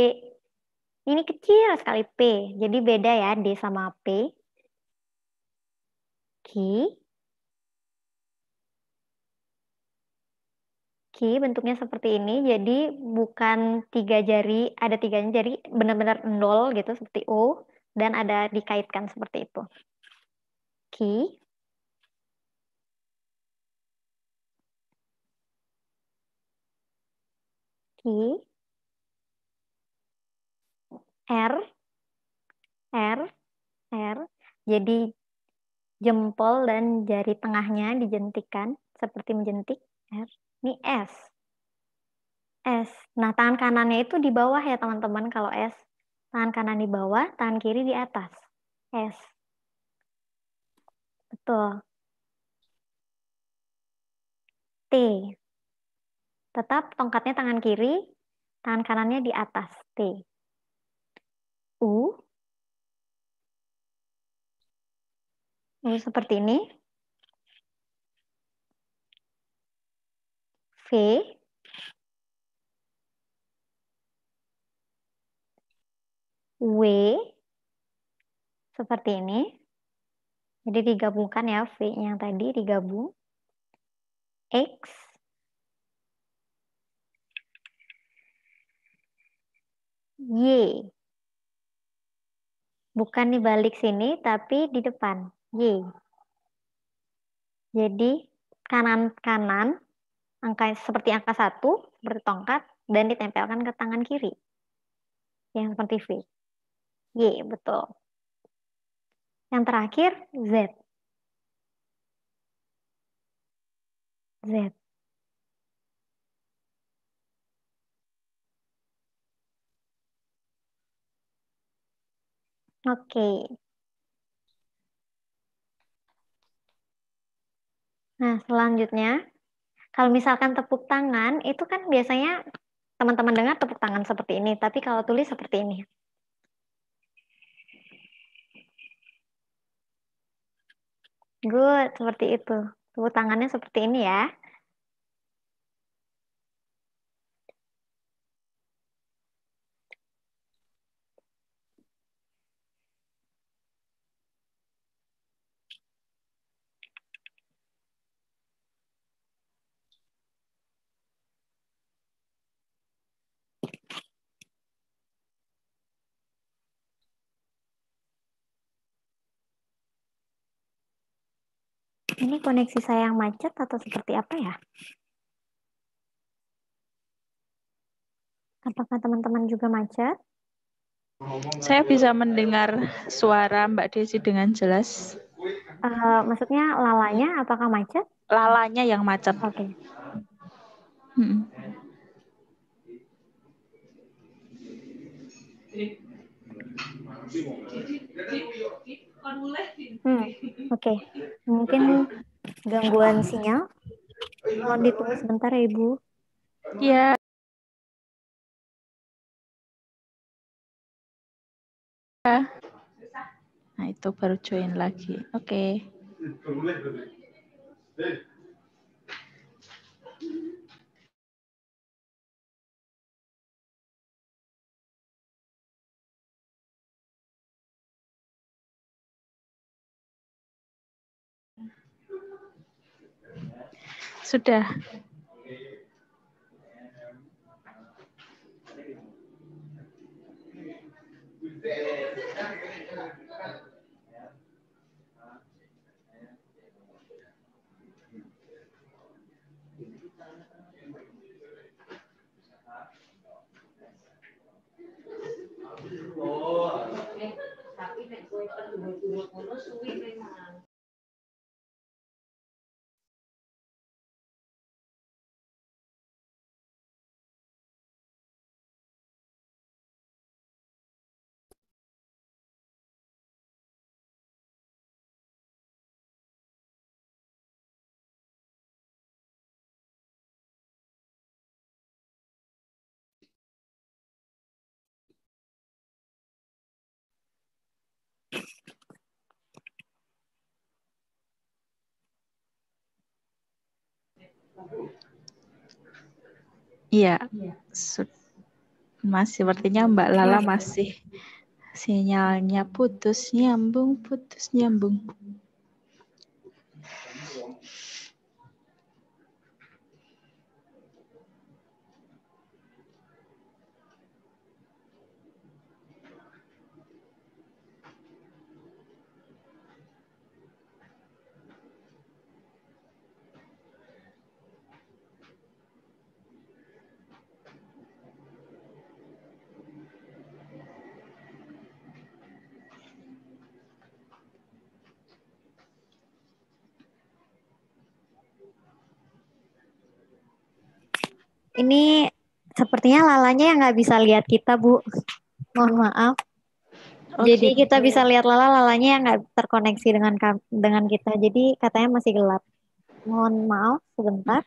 Ini kecil sekali P. Jadi beda ya D sama P. Q. Q bentuknya seperti ini. Jadi bukan tiga jari, ada tiga jari benar-benar nol gitu seperti O dan ada dikaitkan seperti itu. Q. Q. R, R, R. Jadi jempol dan jari tengahnya dijentikan seperti menjentik. R. Ini S. S. Nah, tangan kanannya itu di bawah ya teman-teman kalau S. Tangan kanan di bawah, tangan kiri di atas. S. Betul. T. Tetap tongkatnya tangan kiri, tangan kanannya di atas. T. U. U seperti ini. V. W. Seperti ini. Jadi digabungkan ya V yang tadi digabung. X. Y. Bukan di balik sini, tapi di depan. Y. Jadi kanan-kanan, angka seperti angka satu, seperti tongkat, dan ditempelkan ke tangan kiri. Yang seperti V. Y, betul. Yang terakhir, Z. Z. Oke. Nah, selanjutnya, kalau misalkan tepuk tangan, itu kan biasanya teman-teman dengar tepuk tangan seperti ini, tapi kalau tulis seperti ini. Good, seperti itu. Tepuk tangannya seperti ini ya. Ini koneksi saya yang macet atau seperti apa ya? Apakah teman-teman juga macet? Saya bisa mendengar suara Mbak Desi dengan jelas. Uh, maksudnya lalanya apakah macet? Lalanya yang macet. Oke. Okay. Hmm. Hmm, oke. Okay. Mungkin gangguan sinyal. Mohon ditunggu sebentar ya, Ibu. Ya. Nah, itu baru join lagi. Oke. Okay. Sudah. Tapi penduduk ngono suwi Iya. Masih sepertinya Mbak Lala masih sinyalnya putus nyambung, putus nyambung. Ini sepertinya lalanya yang nggak bisa lihat kita, Bu. Mohon maaf. Oh, Jadi gitu. kita bisa lihat lala lalanya yang nggak terkoneksi dengan dengan kita. Jadi katanya masih gelap. Mohon maaf sebentar.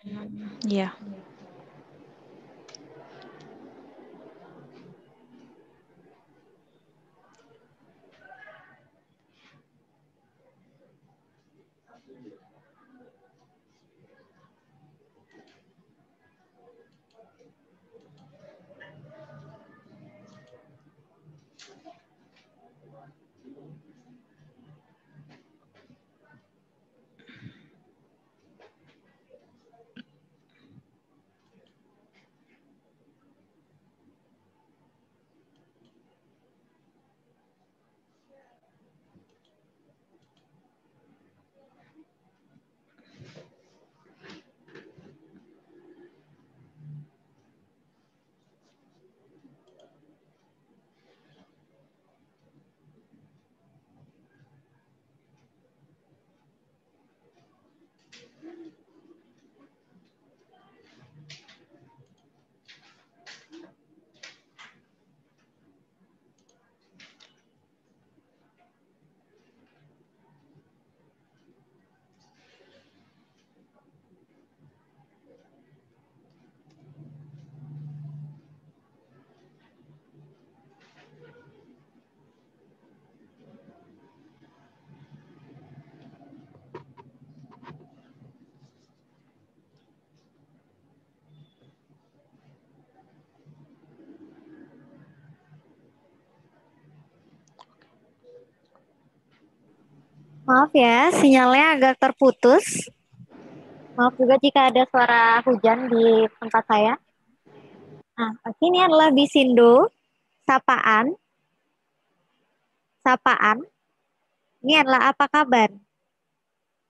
Iya. Maaf ya, sinyalnya agak terputus. Maaf juga jika ada suara hujan di tempat saya. Nah, ini adalah bisindo, sapaan. Sapaan. Ini adalah apa kabar?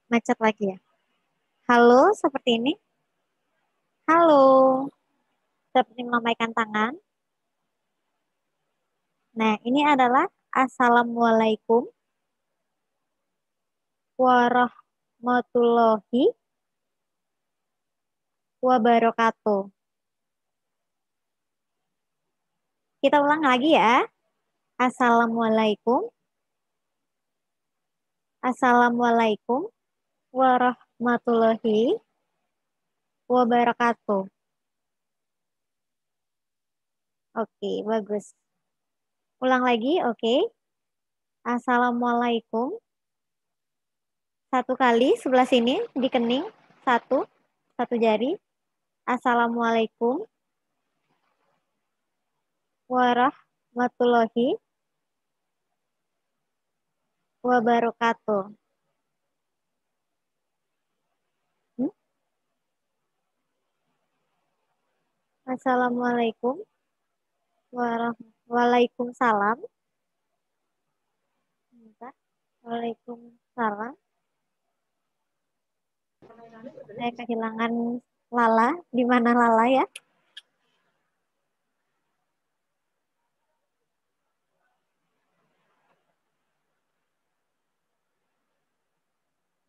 Macet lagi ya. Halo, seperti ini. Halo. Seperti melambaikan tangan. Nah, ini adalah Assalamualaikum warahmatullahi wabarakatuh. Kita ulang lagi ya. Assalamualaikum. Assalamualaikum warahmatullahi wabarakatuh. Oke, bagus. Ulang lagi, oke. Assalamualaikum satu kali sebelah sini di kening satu satu jari assalamualaikum warahmatullahi wabarakatuh Hmm? Assalamualaikum. Warahmatullahi. Bentar. Waalaikumsalam. Saya kehilangan Lala. Di mana Lala ya?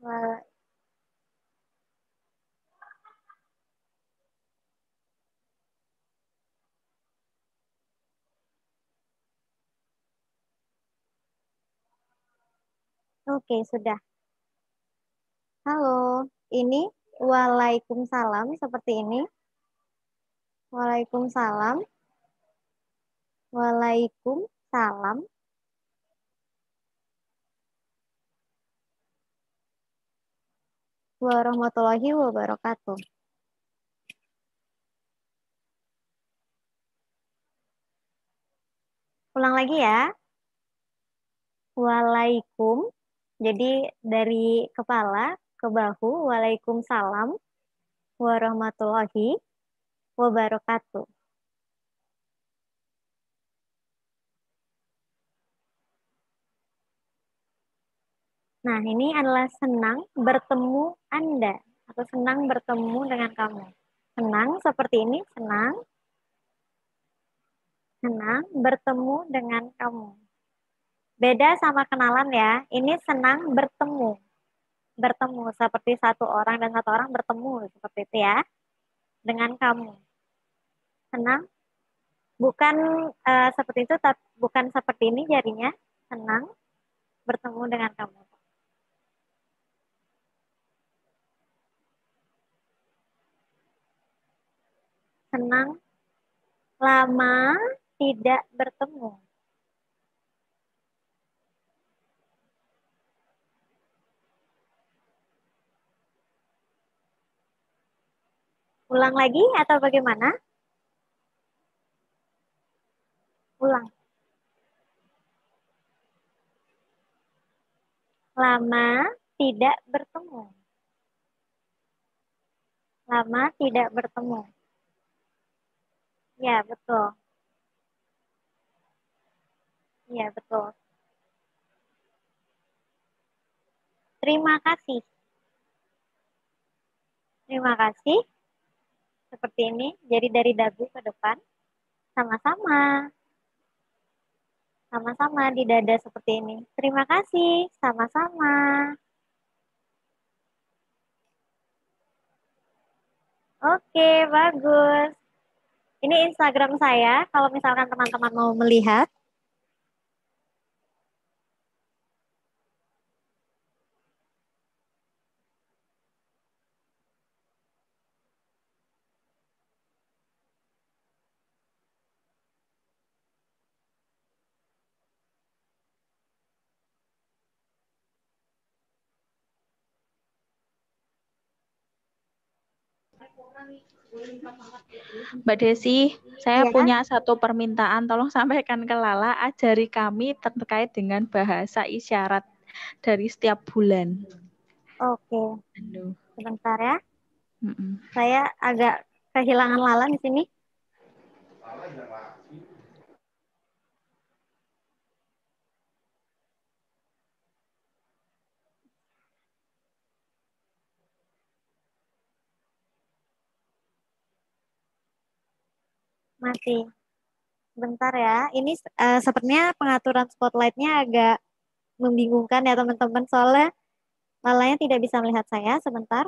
Wa- Oke, sudah. Halo, ini Waalaikumsalam seperti ini. Waalaikumsalam. Waalaikumsalam. Warahmatullahi wabarakatuh. Ulang lagi ya. Waalaikum. Jadi dari kepala ke bahu. Waalaikumsalam warahmatullahi wabarakatuh. Nah, ini adalah senang bertemu Anda atau senang bertemu dengan kamu. Senang seperti ini, senang. Senang bertemu dengan kamu. Beda sama kenalan ya. Ini senang bertemu. Bertemu seperti satu orang dan satu orang bertemu seperti itu ya. Dengan kamu. Senang bukan eh, seperti itu tapi bukan seperti ini jadinya. Senang bertemu dengan kamu. Senang lama tidak bertemu. Ulang lagi atau bagaimana? Ulang. Lama tidak bertemu. Lama tidak bertemu. Ya, betul. Ya, betul. Terima kasih. Terima kasih. Seperti ini. Jadi dari dagu ke depan. Sama-sama. Sama-sama di dada seperti ini. Terima kasih. Sama-sama. Oke, bagus. Ini Instagram saya. Kalau misalkan teman-teman mau melihat. Mbak Desi, saya Ya. punya satu permintaan. Tolong sampaikan ke Lala, ajari kami terkait dengan bahasa isyarat dari setiap bulan. Oke, Aduh. sebentar ya. Mm-mm. Saya agak kehilangan Lala di sini. Masih. Bentar ya. Ini eh, sepertinya pengaturan spotlight-nya agak membingungkan ya teman-teman. Soalnya Lalanya tidak bisa melihat saya. Sebentar.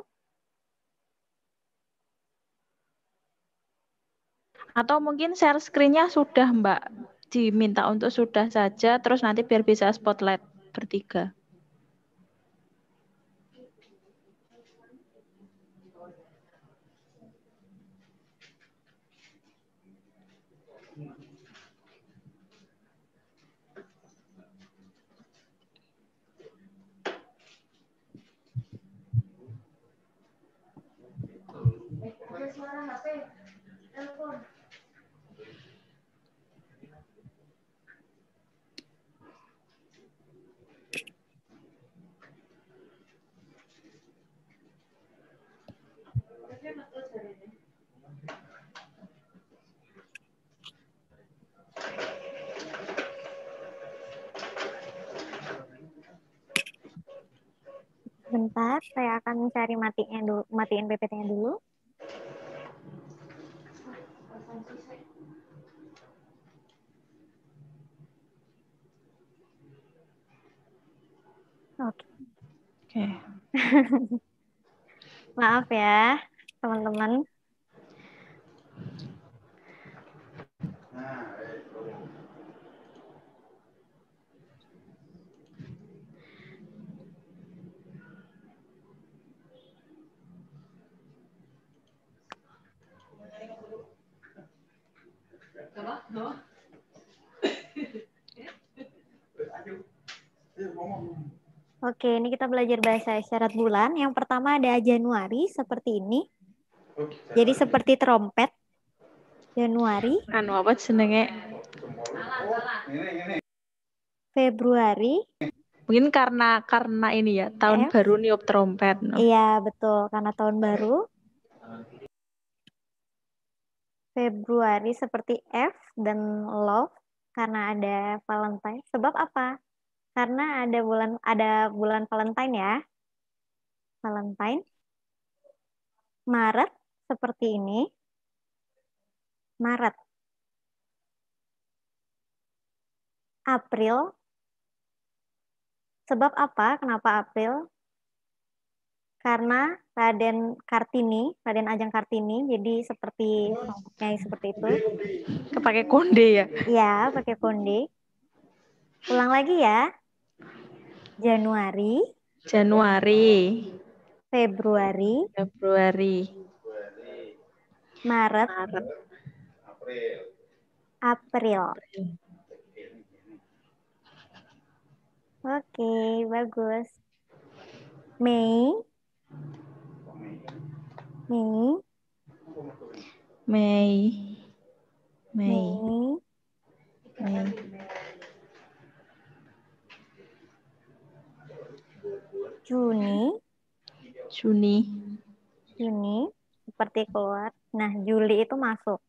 Atau mungkin share screen-nya sudah, Mbak. Diminta untuk sudah saja, terus nanti biar bisa spotlight bertiga. Bentar, saya akan cari matinya dulu, matiin PPT-nya dulu. Oke. Oke. Maaf ya, teman-teman. Oke, ini kita belajar bahasa isyarat bulan. Yang pertama ada Januari seperti ini. Jadi seperti trompet. Januari, Anu apa jenenge? Februari. Mungkin karena karena ini ya, tahun F. baru niup trompet. no. Iya, betul. Karena tahun baru. Februari seperti F dan love karena ada Valentine. Sebab apa? Karena ada bulan ada bulan Valentine ya. Valentine. Maret seperti ini. Maret. April. Sebab apa? Kenapa April? Karena Raden Kartini, Raden Ajeng Kartini, jadi seperti songkoknya seperti itu. Kepake konde ya. Ya, pakai konde. Ulang lagi ya. Januari, Januari, Februari, Februari, Maret, Maret, April. Oke, bagus. Mei, Mei, Mei, Mei, Mei, Juni, Juni, Juni seperti keluar. Nah, Juli itu masuk.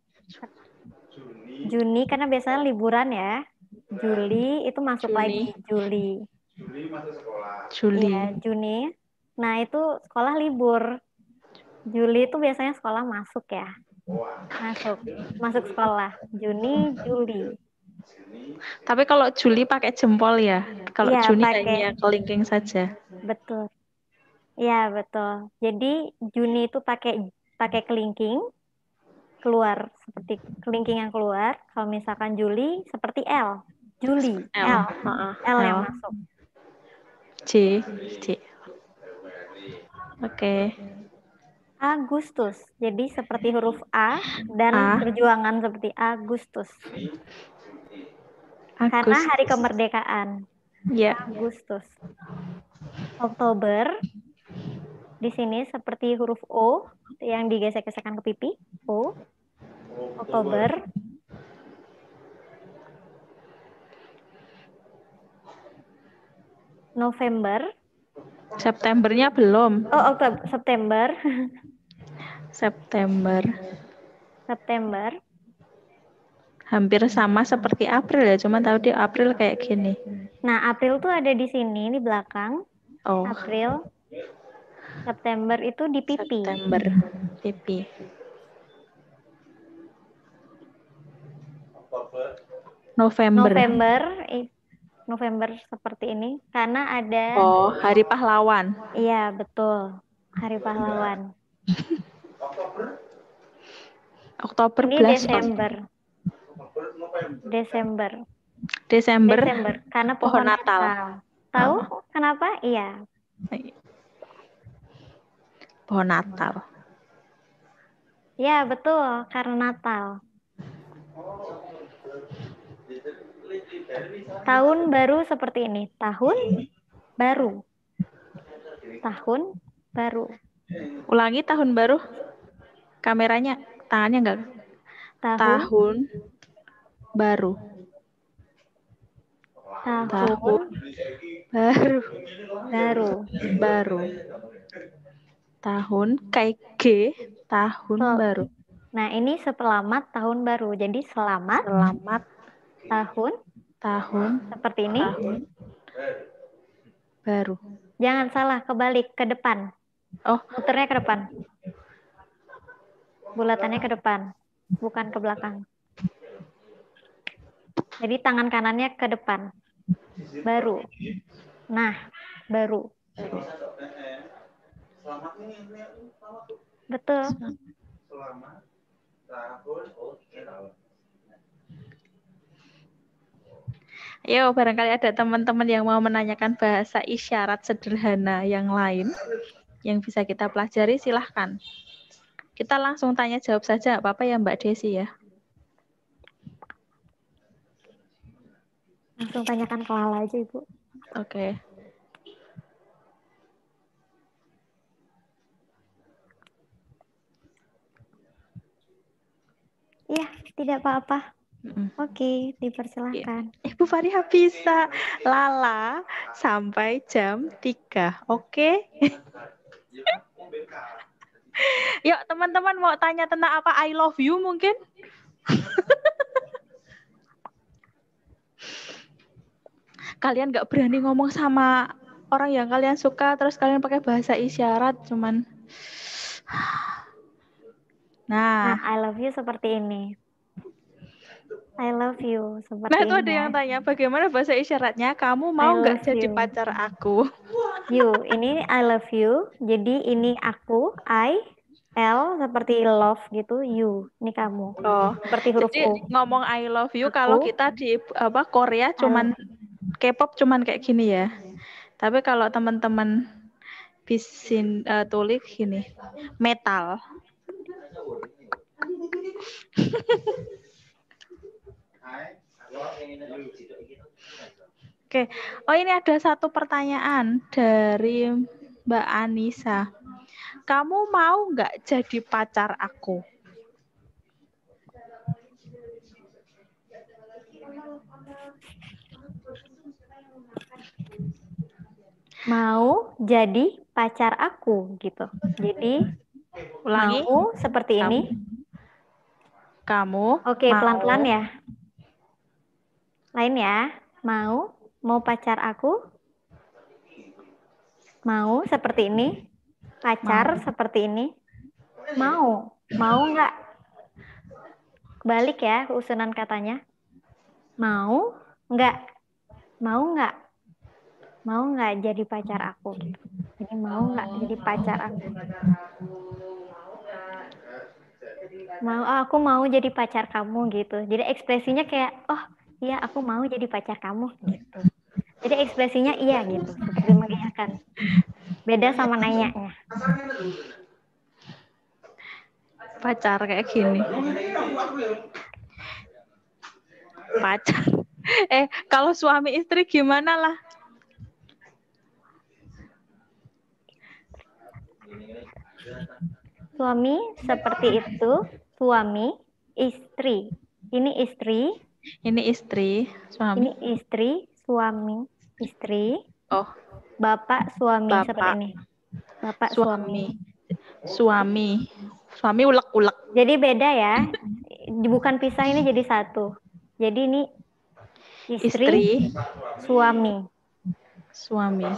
Juni karena biasanya liburan ya. Juli itu masuk Juni. lagi Juli. Juli, Iya, Juni. Nah, itu sekolah libur. Juli itu biasanya sekolah masuk ya. Masuk. Masuk sekolah. Juni, Juli. Tapi kalau Juli pakai jempol ya. Kalau Iya, Juni pakai. hanya kelingking saja. Betul. Iya, betul. Jadi Juni itu pakai pakai kelingking keluar seperti kelingking yang keluar. Kalau misalkan Juli seperti L. Juli, L. L. L yang L. masuk. J, J. Oke. Agustus. Jadi seperti huruf A dan A. perjuangan seperti Agustus. Karena Agus. hari kemerdekaan. Ya. Agustus. Oktober. Di sini seperti huruf O yang digesek-gesekkan ke pipi. O. Oktober. November. Septembernya belum. Oh, Oktober. September. September. September. Hampir sama seperti April ya, cuma tahu di April kayak gini. Nah, April tuh ada di sini, di belakang. Oh, April. September itu di pipi. September. Pipi. November. November. November seperti ini. Karena ada Oh, Hari Pahlawan. Iya, betul. Hari Pahlawan. Oktober Ini belas. Desember. Desember. Desember. Desember. Karena Pohon pohon Natal. Natal. Tahu kenapa? Iya. Pohon Natal. Iya, betul. Karena Natal. Tahun baru seperti ini. Tahun baru. Tahun baru. Ulangi tahun baru. Kameranya, tangannya enggak. Tahun Tahun baru. tahun Tahun baru. baru. Baru. Tahun kayak G, tahun Oh. baru. Nah, ini selamat tahun baru. Jadi selamat Selamat tahun tahun seperti ini. tahun baru. Jangan salah, kebalik ke depan. Oh. Muternya ke depan. Bulatannya ke depan, bukan ke belakang. Jadi tangan kanannya ke depan. Baru. Nah, baru. Betul. Ayo, barangkali ada teman-teman yang mau menanyakan bahasa isyarat sederhana yang lain yang bisa kita pelajari, silahkan. Kita langsung tanya jawab saja, apa-apa ya Mbak Desi ya. Langsung tanyakan ke Lala aja, Ibu. Oke. Iya, tidak apa-apa. Oke, dipersilahkan. Ibu Fariha bisa lala sampai jam 3. Oke? Yuk, teman-teman mau tanya tentang apa I love you mungkin? kalian nggak berani ngomong sama orang yang kalian suka terus kalian pakai bahasa isyarat cuman Nah, Nah, I love you seperti ini. I love you seperti nah itu ada ya. yang tanya bagaimana bahasa isyaratnya? Kamu mau nggak jadi pacar aku? You, ini I love you. Jadi ini aku, I, L seperti love gitu, you. Ini kamu. Oh, Seperti huruf jadi U. ngomong I love you kalau Aku. kita di apa Korea cuman K-pop cuman kayak gini ya. Tapi kalau teman-teman bisin eh, tulis gini, metal. Oke, oh ini ada satu pertanyaan dari Mbak Anissa. Kamu mau nggak jadi pacar aku? Mau jadi pacar aku gitu. Jadi Ulangi. mau seperti Kamu. ini. Kamu Oke, mau- pelan-pelan ya. Lain ya. Mau, mau pacar aku? Mau seperti ini? Pacar seperti ini? Mau, mau nggak? Balik ya usunan katanya. Mau nggak? Mau nggak? Mau nggak jadi pacar aku? Jadi mau nggak jadi pacar aku? Mau, "Oh, aku mau jadi pacar kamu gitu. Jadi ekspresinya kayak, oh iya aku mau jadi pacar kamu gitu. Jadi ekspresinya iya gitu, seperti mengiyakan. Beda sama nanyanya. pacar kayak gini. Pacar. Eh, kalau suami istri gimana lah? Suami seperti itu, suami, istri. Ini istri, Ini istri, suami. ini istri, suami, istri, Oh, bapak, suami Bapak. seperti ini. Bapak, suami. suami. Suami. Suami ulek-ulek. Jadi beda ya. Bukan pisah ini jadi satu. Jadi ini istri, Istri, suami. suami.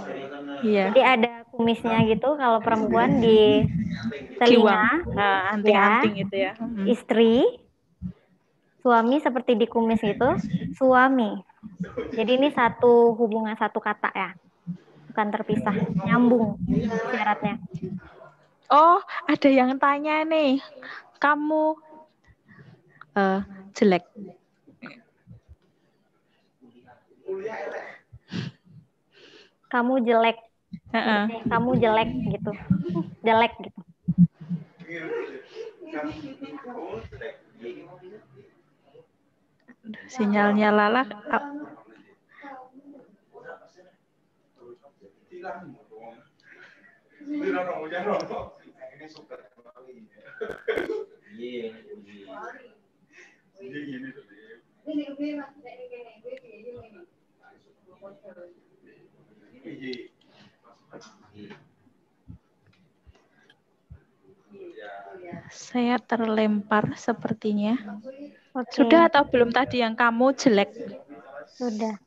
Iya. Jadi ada kumisnya gitu kalau perempuan di telinga, Nah, anting-anting itu ya. Mm. istri, suami seperti di kumis gitu, suami. Jadi ini satu hubungan satu kata ya, bukan terpisah, nyambung syaratnya. Oh, ada yang tanya nih. Kamu eh, jelek. Kamu jelek, Heeh. kamu jelek gitu, jelek gitu. Sinyalnya Lala saya terlempar sepertinya. Okay. Sudah atau belum tadi yang kamu jelek? Sudah.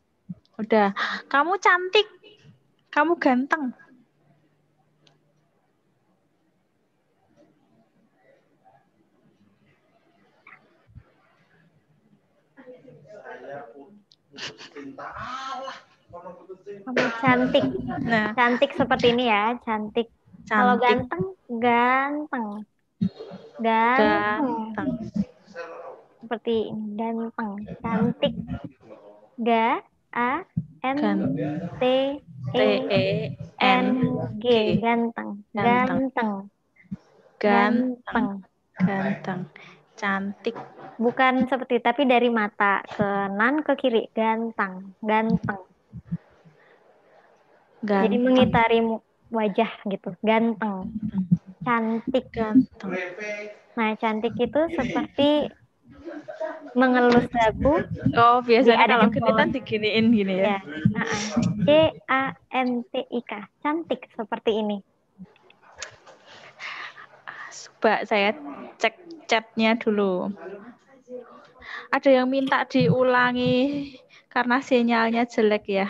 Sudah. Kamu cantik. Kamu ganteng. Kamu cantik. Nah, cantik seperti ini ya, cantik. cantik. Kalau ganteng, ganteng. Ganteng. ganteng. Seperti ini, ganteng. Cantik. Ga, A, N, T, E, N, G. G. Ganteng. Ganteng. Ganteng. ganteng, cantik, Bukan seperti, tapi dari mata ke kanan ke kiri. Ganteng. Ganteng. Jadi ganteng, mengitari mu- wajah gitu. Ganteng. Cantik. ganteng. Nah, cantik itu seperti mengelus dagu Oh, biasanya ada kalau genitan diginiin gini ya. ya. C A N T I K. Cantik seperti ini. Coba saya cek chatnya dulu. Ada yang minta diulangi karena sinyalnya jelek ya.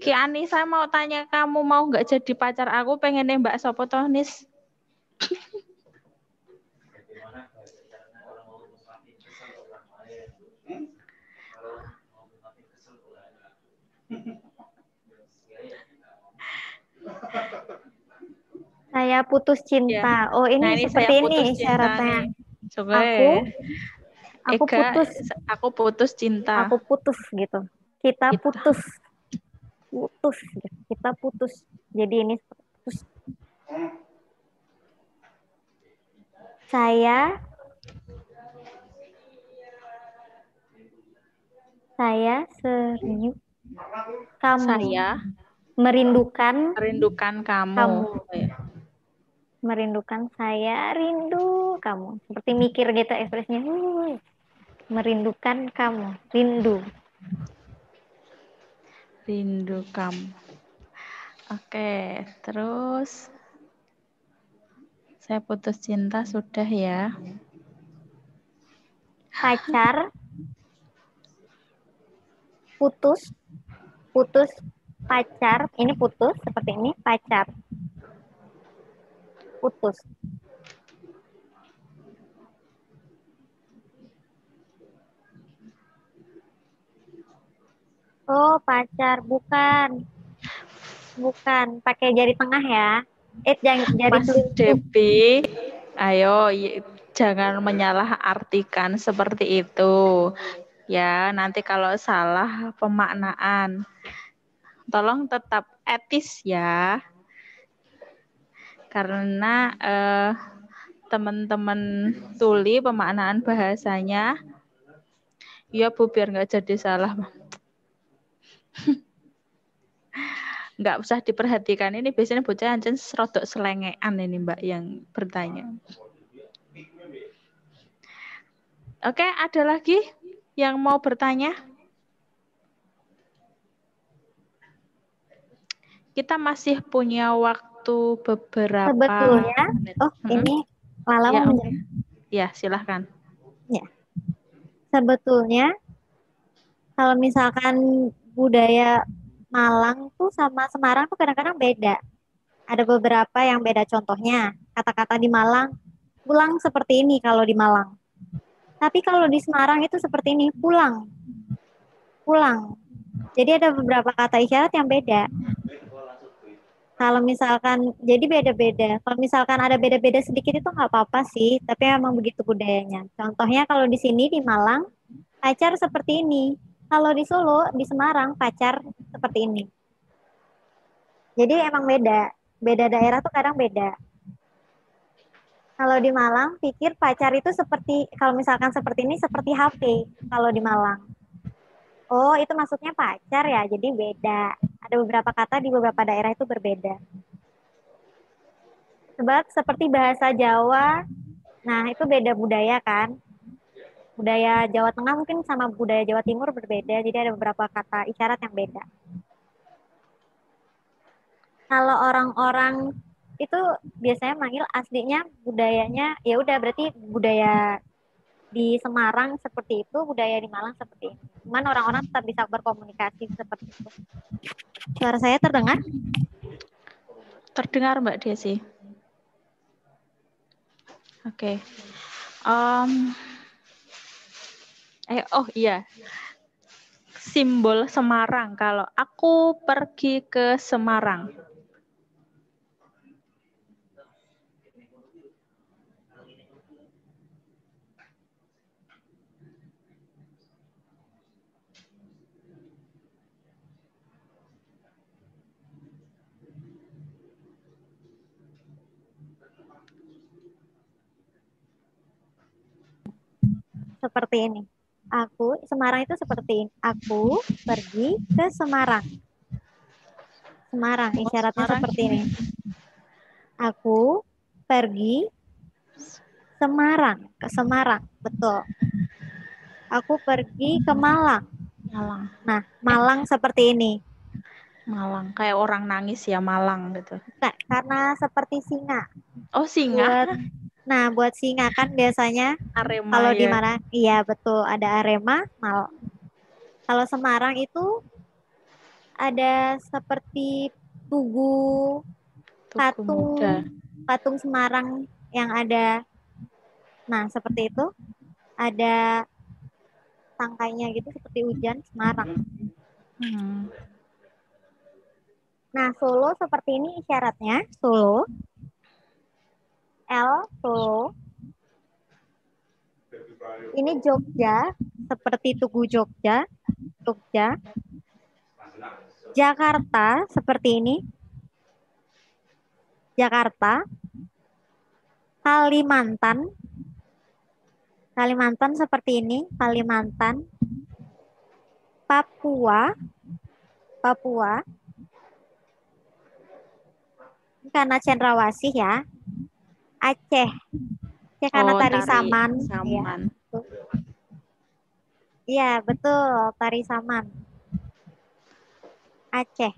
Ki Ani, saya mau tanya kamu mau nggak jadi pacar aku pengen nembak sopo toh, Nis? Saya putus cinta. Oh, ini Nah, ini seperti ini syaratnya. Coba Aku- ya. Aku Ega, putus, aku putus cinta. aku putus gitu. Kita Kita. putus. Putus. gitu. Kita putus. Jadi ini putus. Saya saya serius kamu Saya merindukan merindukan kamu. Kamu. Merindukan saya rindu kamu seperti mikir gitu ekspresinya Wuh. merindukan kamu rindu Rindu kamu. Oke, terus saya putus cinta sudah ya. pacar putus putus pacar. Ini putus seperti ini pacar. Putus. Oh pacar. Bukan. Bukan. Pakai jari tengah ya. Eh jangan jari Mas telunjuk ayo jangan menyalahartikan seperti itu. Ya, nanti kalau salah pemaknaan, tolong tetap etis ya. Karena eh, teman-teman tuli pemaknaan bahasanya, ya Bu biar nggak jadi salah. nggak usah diperhatikan ini biasanya bocah anjen serodok selengean ini mbak yang bertanya oke ada lagi yang mau bertanya kita masih punya waktu beberapa Sebetulnya, menit. oh ini Lala Ya, menjawab. ya silahkan sebetulnya kalau misalkan budaya Malang tuh sama Semarang tuh kadang-kadang beda. Ada beberapa yang beda contohnya kata-kata di Malang pulang seperti ini kalau di Malang. Tapi kalau di Semarang itu seperti ini pulang. Pulang. Jadi ada beberapa kata isyarat yang beda. Kalau misalkan jadi beda-beda. Kalau misalkan ada beda-beda sedikit itu nggak apa-apa sih, tapi emang begitu budayanya. Contohnya kalau di sini di Malang pacar seperti ini. Kalau di Solo, di Semarang pacar seperti ini. Jadi emang beda. Beda daerah tuh kadang beda. Kalau di Malang, pikir pacar itu seperti kalau misalkan seperti ini seperti HP kalau di Malang. Oh, itu maksudnya pacar ya. Jadi beda. Ada beberapa kata di beberapa daerah itu berbeda. Sebab seperti bahasa Jawa, nah itu beda budaya kan budaya Jawa Tengah mungkin sama budaya Jawa Timur berbeda, jadi ada beberapa kata isyarat yang beda. Kalau orang-orang itu biasanya manggil aslinya budayanya ya udah berarti budaya di Semarang seperti itu, budaya di Malang seperti ini. Cuman orang-orang tetap bisa berkomunikasi seperti itu. Suara saya terdengar? terdengar mbak Desi oke Em, Eh, oh iya. Simbol Semarang. Kalau aku pergi ke Semarang. Seperti ini. Aku Semarang itu seperti ini. Aku pergi ke Semarang. Semarang isyaratnya Semarang seperti ini. Aku pergi Semarang ke Semarang, betul. Aku pergi ke Malang. Malang. Nah, Malang seperti ini. Malang. Kayak orang nangis ya Malang gitu. Nah, karena seperti singa. Oh, singa. Buat Nah, buat singa kan biasanya Arema kalau di ya. mana? Iya, betul. Ada Arema, mal. Kalau Semarang itu ada seperti tugu Tugu patung Muda. patung Semarang yang ada. Nah, seperti itu. Ada tangkainya gitu seperti hujan Semarang. Hmm. Nah, Solo seperti ini isyaratnya. Solo. L Solo. Ini Jogja, seperti Tugu Jogja. Jogja. Jakarta seperti ini. Jakarta. Kalimantan. Kalimantan seperti ini, Kalimantan. Papua. Papua. Karena cendrawasih ya. Aceh. Aceh karena Oh, tari, saman. Iya. Saman. Iya, betul, tari saman. Aceh.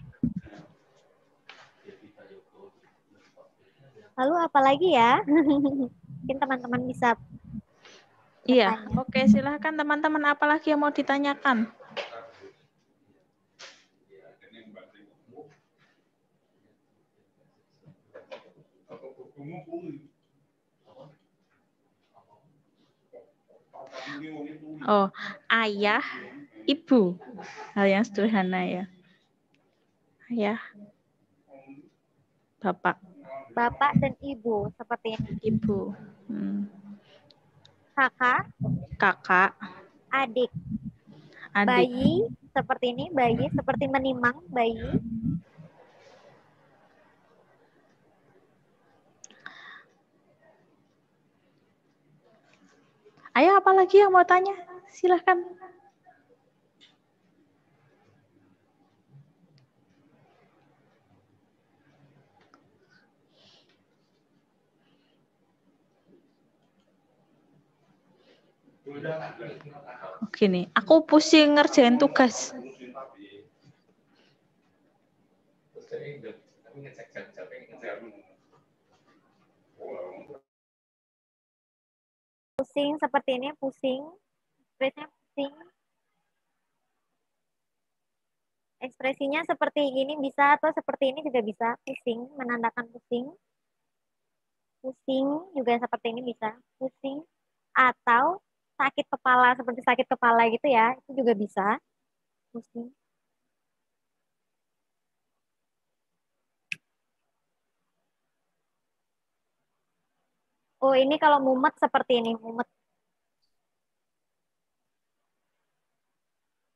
Lalu apa lagi ya? Mungkin teman-teman bisa Iya, bertanya. oke silahkan teman-teman apalagi yang mau ditanyakan? Oh, ayah, ibu. Hal yang sederhana ya. Ayah, bapak, bapak dan ibu seperti ini. ibu, hmm, Kakak, kakak, adik, adik. bayi seperti ini, bayi seperti menimang bayi. Ayo apalagi yang mau tanya? Silahkan. Oke nih, aku pusing ngerjain tugas. Pusing seperti ini, pusing. Ekspresinya pusing. Ekspresinya seperti ini bisa atau seperti ini juga bisa. Pusing, menandakan pusing. Pusing juga seperti ini bisa. Pusing. Atau sakit kepala, seperti sakit kepala gitu ya. Itu juga bisa. Pusing. Oh, ini kalau mumet seperti ini, mumet.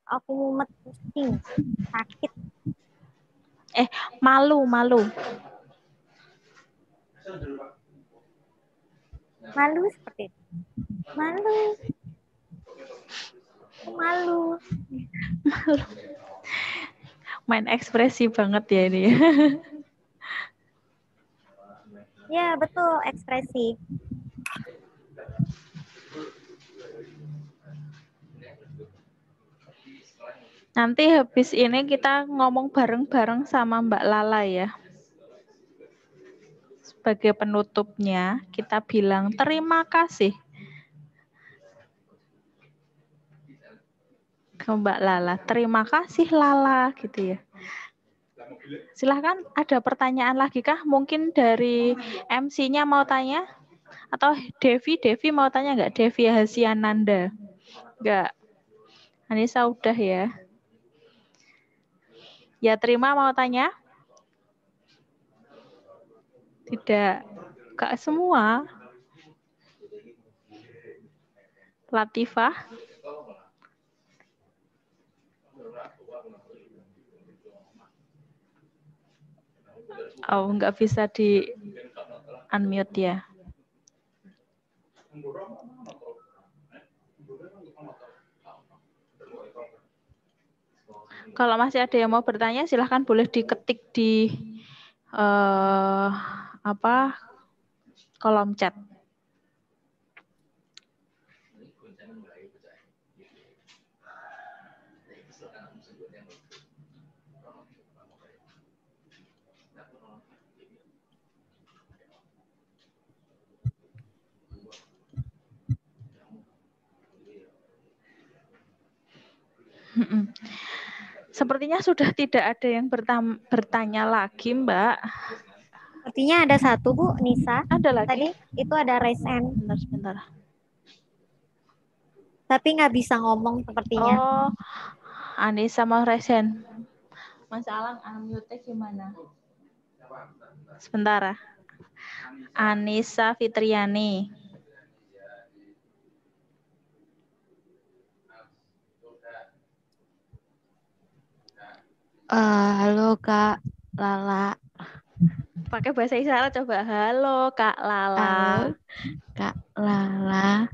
Aku mumet pusing, sakit. Malu, malu. Malu seperti itu. Malu. Malu. Main ekspresi banget ya ini. Ya, betul, ekspresi. Nanti habis ini kita ngomong bareng-bareng sama Mbak Lala ya. Sebagai penutupnya, kita bilang terima kasih ke Mbak Lala. Terima kasih Lala gitu ya. Silahkan ada pertanyaan lagi kah? Mungkin dari MC-nya mau tanya? Atau Devi, Devi mau tanya nggak? Devi Hasiananda. Nggak. Anissa udah ya. Ya terima mau tanya? Tidak. Kak semua. Latifah. Oh, nggak bisa di unmute ya. Kalau masih ada yang mau bertanya, silahkan boleh diketik di uh, apa kolom chat. Sepertinya sudah tidak ada yang bertanya lagi, Mbak. Sepertinya ada satu, Bu, Nisa. Ada lagi. Tadi itu ada raise hand. Bentar, sebentar. Tapi nggak bisa ngomong sepertinya. Oh, Anissa mau raise hand. Mas Alang, unmute gimana? Sebentar. Ah. Anissa Fitriani. Uh, halo Kak Lala. Pakai bahasa isyarat coba. Halo Kak Lala. Halo Kak Lala.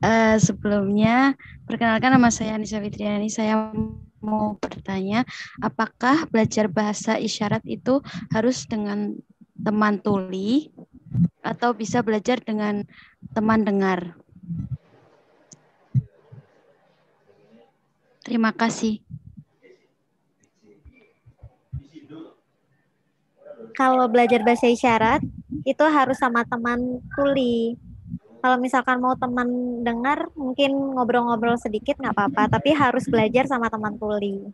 Uh, sebelumnya perkenalkan nama saya Anissa Fitriani. Saya mau bertanya, apakah belajar bahasa isyarat itu harus dengan teman tuli atau bisa belajar dengan teman dengar? Terima kasih. Kalau belajar bahasa isyarat itu harus sama teman tuli. Kalau misalkan mau teman dengar, mungkin ngobrol-ngobrol sedikit nggak apa-apa, tapi harus belajar sama teman tuli.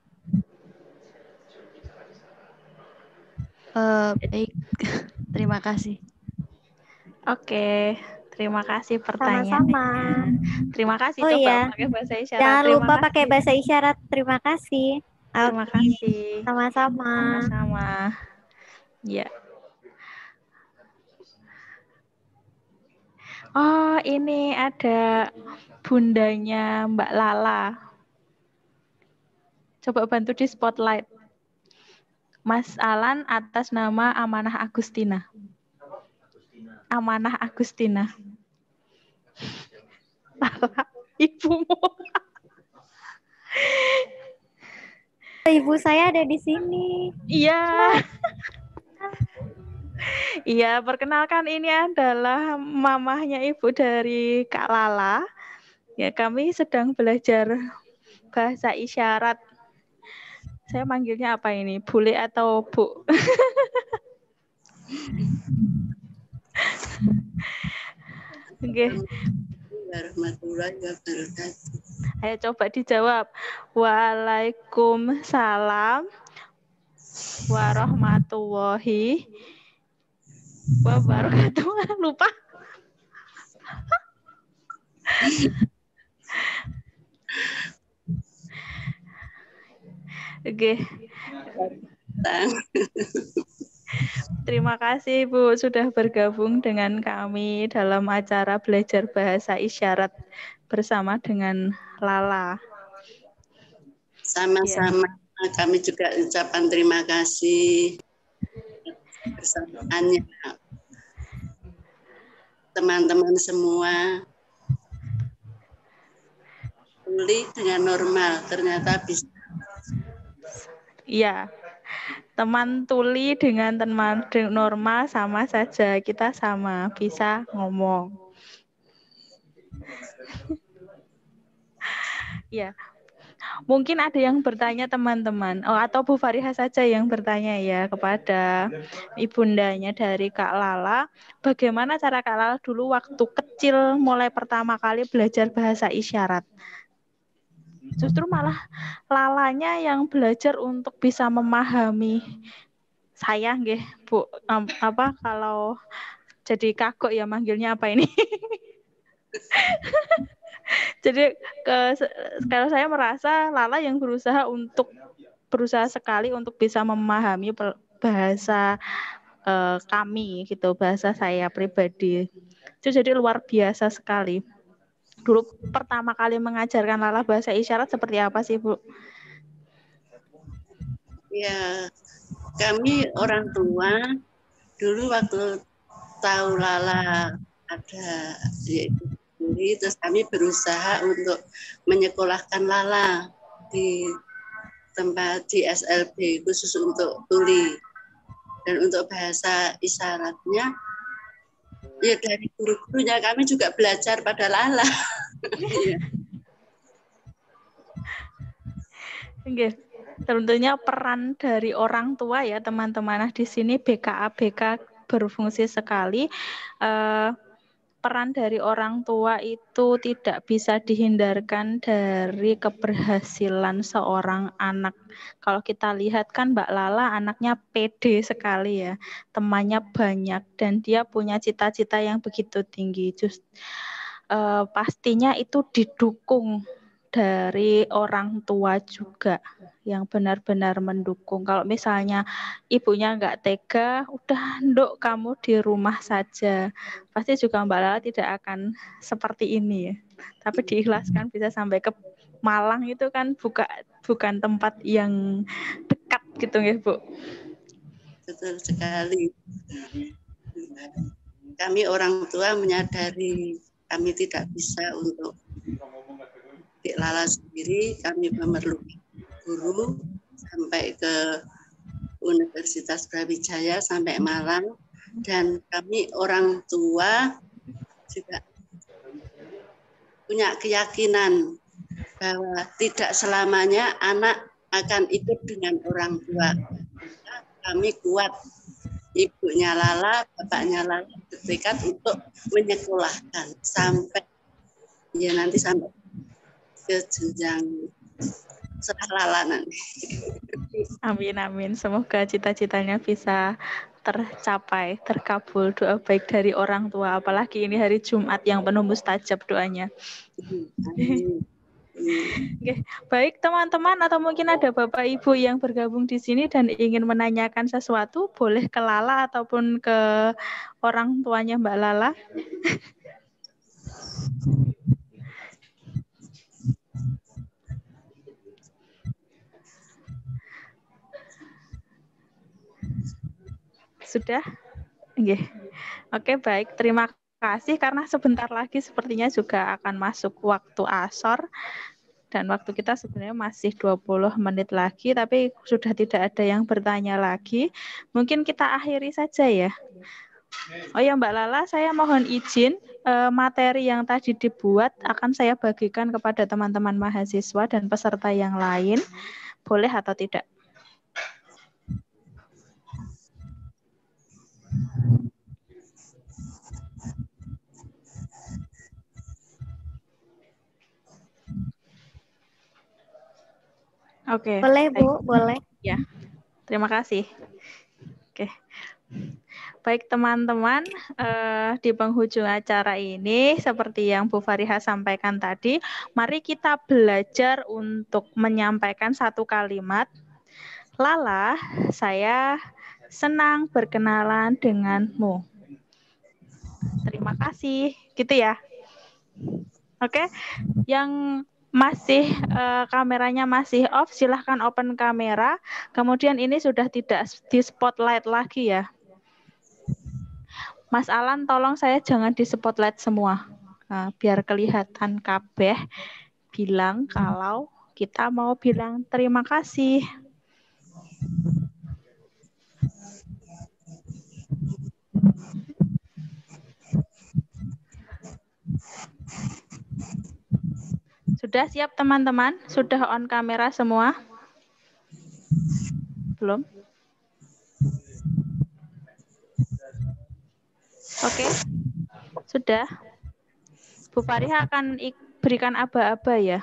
Uh, baik, terima kasih. Oke, terima kasih pertanyaan. Sama-sama. Terima kasih. Oh Coba iya. pakai bahasa isyarat. Jangan terima lupa kasih. pakai bahasa isyarat. Terima kasih. Terima kasih. Sama-sama. Sama-sama. Ya. Oh, ini ada bundanya Mbak Lala. Coba bantu di spotlight. Mas Alan atas nama Amanah Agustina. Amanah Agustina. Lala, ibumu. Ibu saya ada di sini. Iya. Iya, perkenalkan ini adalah mamahnya ibu dari Kak Lala. Ya, kami sedang belajar bahasa isyarat. Saya manggilnya apa ini? Bule atau Bu? Oke, warahmatullahi wabarakatuh. ayo coba dijawab. Waalaikumsalam warahmatullahi wabarakatuh. Lupa. Oke, Tang. terima kasih Bu sudah bergabung dengan kami dalam acara belajar bahasa isyarat bersama dengan Lala. Sama-sama kami juga ucapan terima kasih kersamaannya teman-teman semua pulih dengan normal ternyata bisa Iya. Teman tuli dengan teman normal sama saja. Kita sama bisa ngomong. Ya. Mungkin ada yang bertanya teman-teman. Oh, atau Bu Fariha saja yang bertanya ya kepada ibundanya dari Kak Lala. Bagaimana cara Kak Lala dulu waktu kecil mulai pertama kali belajar bahasa isyarat? Justru malah lalanya yang belajar untuk bisa memahami saya nggih Bu Am- apa kalau jadi kagok ya manggilnya apa ini Jadi ke kalau saya merasa Lala yang berusaha untuk berusaha sekali untuk bisa memahami bahasa uh, kami gitu, bahasa saya pribadi. Itu jadi luar biasa sekali. Dulu pertama kali mengajarkan Lala bahasa isyarat seperti apa sih, Bu? Ya, kami orang tua dulu waktu tahu Lala ada di sendiri, terus kami berusaha untuk menyekolahkan Lala di tempat di SLB khusus untuk tuli dan untuk bahasa isyaratnya ya dari guru-gurunya kami juga belajar pada Lala. Iya. Tentunya peran dari orang tua ya teman-teman. Nah, di sini BKA BK berfungsi sekali. Uh, peran dari orang tua itu tidak bisa dihindarkan dari keberhasilan seorang anak. Kalau kita lihat kan Mbak Lala anaknya pede sekali ya, temannya banyak dan dia punya cita-cita yang begitu tinggi. Just uh, pastinya itu didukung dari orang tua juga yang benar-benar mendukung. Kalau misalnya ibunya nggak tega, udah nduk kamu di rumah saja. Pasti juga Mbak Lala tidak akan seperti ini ya. Tapi diikhlaskan bisa sampai ke Malang itu kan buka bukan tempat yang dekat gitu ya, Bu. Betul sekali. Kami orang tua menyadari kami tidak bisa untuk di Lala sendiri kami memerlukan guru sampai ke Universitas Brawijaya sampai Malang dan kami orang tua juga punya keyakinan bahwa tidak selamanya anak akan ikut dengan orang tua. Kami kuat, ibunya Lala, bapaknya Lala bertekad untuk menyekolahkan sampai ya nanti sampai ke jenjang setelah nanti. Amin amin. Semoga cita-citanya bisa tercapai, terkabul doa baik dari orang tua. Apalagi ini hari Jumat yang penuh mustajab doanya. Oke, baik teman-teman atau mungkin ada Bapak Ibu yang bergabung di sini dan ingin menanyakan sesuatu, boleh ke Lala ataupun ke orang tuanya Mbak Lala. Sudah? Okay. Oke, baik. Terima kasih karena sebentar lagi sepertinya juga akan masuk waktu asor dan waktu kita sebenarnya masih 20 menit lagi tapi sudah tidak ada yang bertanya lagi. Mungkin kita akhiri saja ya. Oh ya Mbak Lala, saya mohon izin eh, materi yang tadi dibuat akan saya bagikan kepada teman-teman mahasiswa dan peserta yang lain. Boleh atau tidak? Oke. Okay. Boleh, Bu, boleh. Ya. Terima kasih. Oke. Baik teman-teman, eh, di penghujung acara ini seperti yang Bu Fariha sampaikan tadi, mari kita belajar untuk menyampaikan satu kalimat. Lala, saya senang berkenalan denganmu. Terima kasih, gitu ya. Oke, yang masih uh, kameranya masih off, silahkan open kamera. Kemudian ini sudah tidak di spotlight lagi ya. Mas Alan, tolong saya jangan di spotlight semua, nah, biar kelihatan kabeh bilang kalau kita mau bilang terima kasih. Sudah siap teman-teman? Sudah on kamera semua? Belum? Oke. Okay. Sudah. Bu Fariha akan berikan aba-aba ya.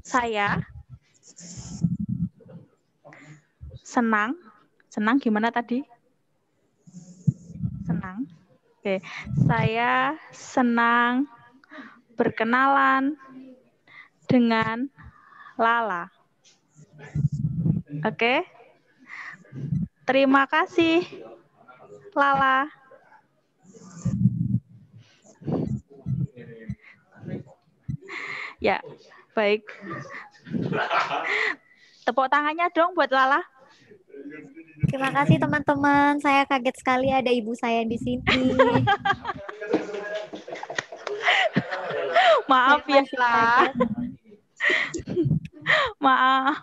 Saya senang. Senang gimana tadi? Senang. Oke. Saya senang berkenalan dengan Lala. Oke. Terima kasih, Lala. Ya, baik. Tepuk tangannya dong buat Lala. Terima kasih teman-teman. Saya kaget sekali ada ibu saya di sini. Maaf ya, Saya masih La. kaget. Maaf.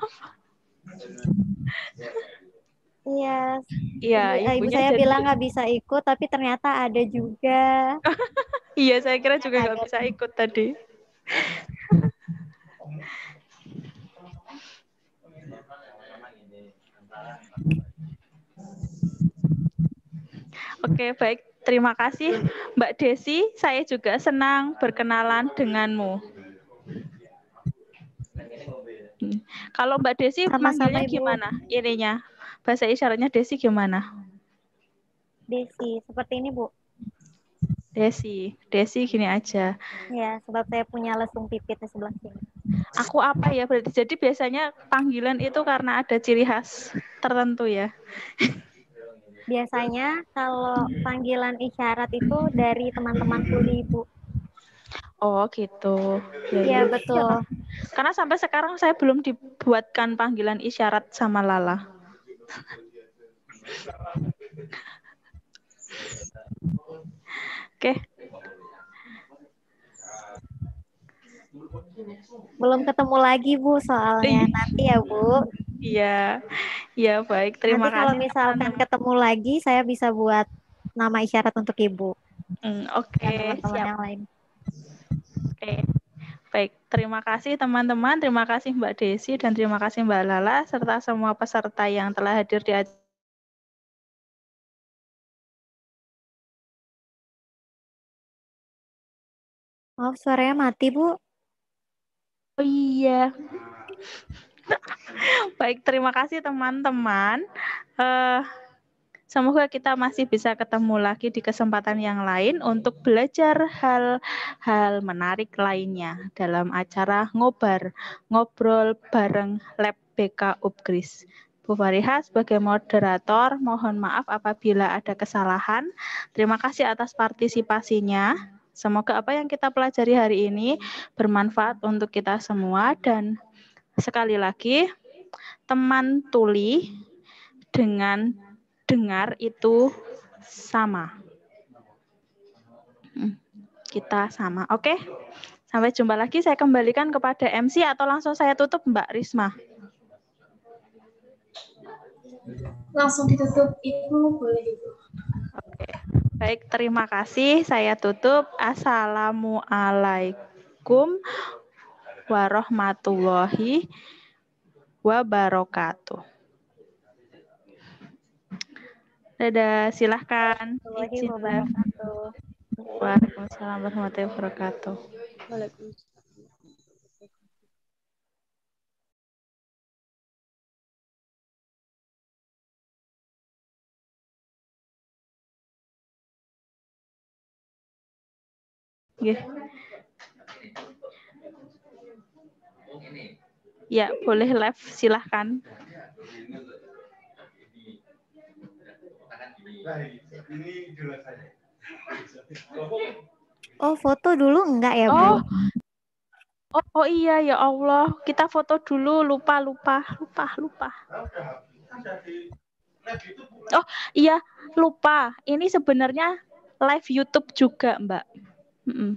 Iya, Iya, ibu, eh, saya jadi- bilang nggak bisa ikut, tapi ternyata ada juga. Iya, saya kira juga nggak bisa ikut tadi. Oke, baik. Terima kasih, Mbak Desi. Saya juga senang berkenalan denganmu. Hmm. Kalau Mbak Desi manggilnya Ibu. gimana? Ininya, bahasa isyaratnya Desi gimana? Desi, seperti ini Bu. Desi, Desi gini aja. Ya, sebab saya punya lesung pipit di sebelah sini. Aku apa ya berarti? Jadi biasanya panggilan itu karena ada ciri khas tertentu ya. Biasanya kalau panggilan isyarat itu dari teman-teman kuli Bu. Oh gitu. Ya, Iya, ya. betul. Karena sampai sekarang saya belum dibuatkan panggilan isyarat sama Lala. Oke, Belum ketemu lagi Bu soalnya nanti ya Bu. Iya, iya baik. Terima nanti kalau kasih. misalkan teman-teman. ketemu lagi saya bisa buat nama isyarat untuk Ibu Hmm, Oke, teman-teman siap. yang lain. Oke. Baik, terima kasih teman-teman, terima kasih Mbak Desi dan terima kasih Mbak Lala serta semua peserta yang telah hadir di acara. Maaf suaranya mati Bu. Oh iya. Baik, terima kasih teman-teman. Eh, semoga kita masih bisa ketemu lagi di kesempatan yang lain untuk belajar hal-hal menarik lainnya dalam acara ngobar, ngobrol bareng Lab BK Upgris. Bu Fariha sebagai moderator, mohon maaf apabila ada kesalahan. Terima kasih atas partisipasinya. Semoga apa yang kita pelajari hari ini bermanfaat untuk kita semua dan sekali lagi teman tuli dengan dengar itu sama. Hmm, Kita sama, oke? Sampai jumpa lagi. Saya kembalikan kepada MC atau langsung saya tutup, Mbak Risma. Langsung ditutup itu boleh. Oke. Baik, terima kasih. Saya tutup. Assalamualaikum warahmatullahi wabarakatuh. Dadah, silahkan. Izin. Waalaikumsalam warahmatullahi wabarakatuh. Nggih. Ya, boleh live, silahkan. Oh foto dulu enggak ya Bu? Oh, oh, oh iya ya Allah, kita foto dulu, lupa, lupa, lupa, lupa. Oh iya, lupa. Ini sebenarnya live YouTube juga, Mbak. Mm-mm.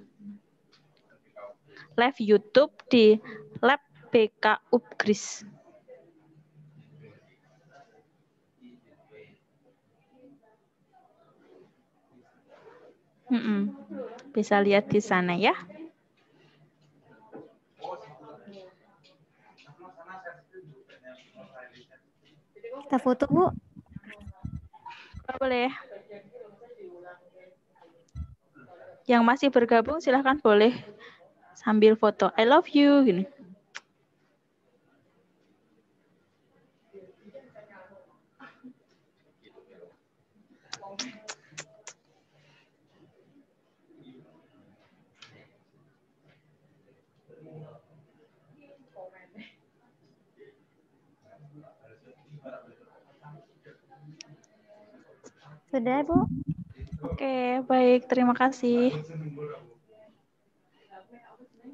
Live YouTube di BK Upgris. Mm-mm. Bisa lihat di sana ya. Kita foto Bu. Boleh. Yang masih bergabung silahkan boleh sambil foto. I love you. Gini. Sudah, Bu? Oke, baik. Terima kasih.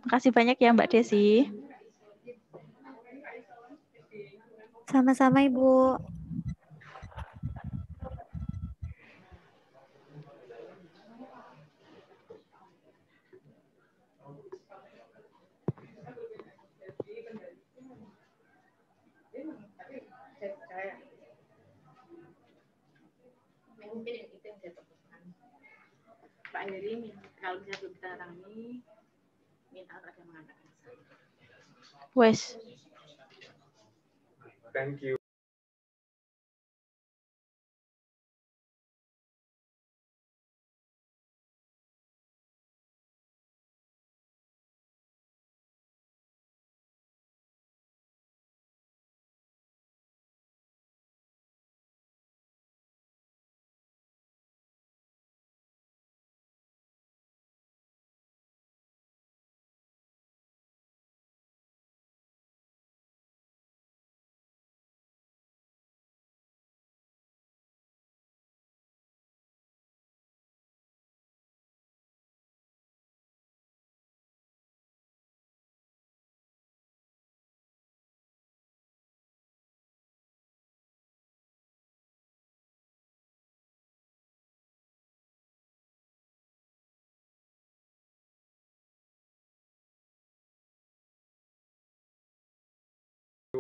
Makasih banyak ya Mbak Desi. Sama-sama, Ibu. Pak Heri kalau belum kita tangani minta ada mengatakan Wes. Thank you.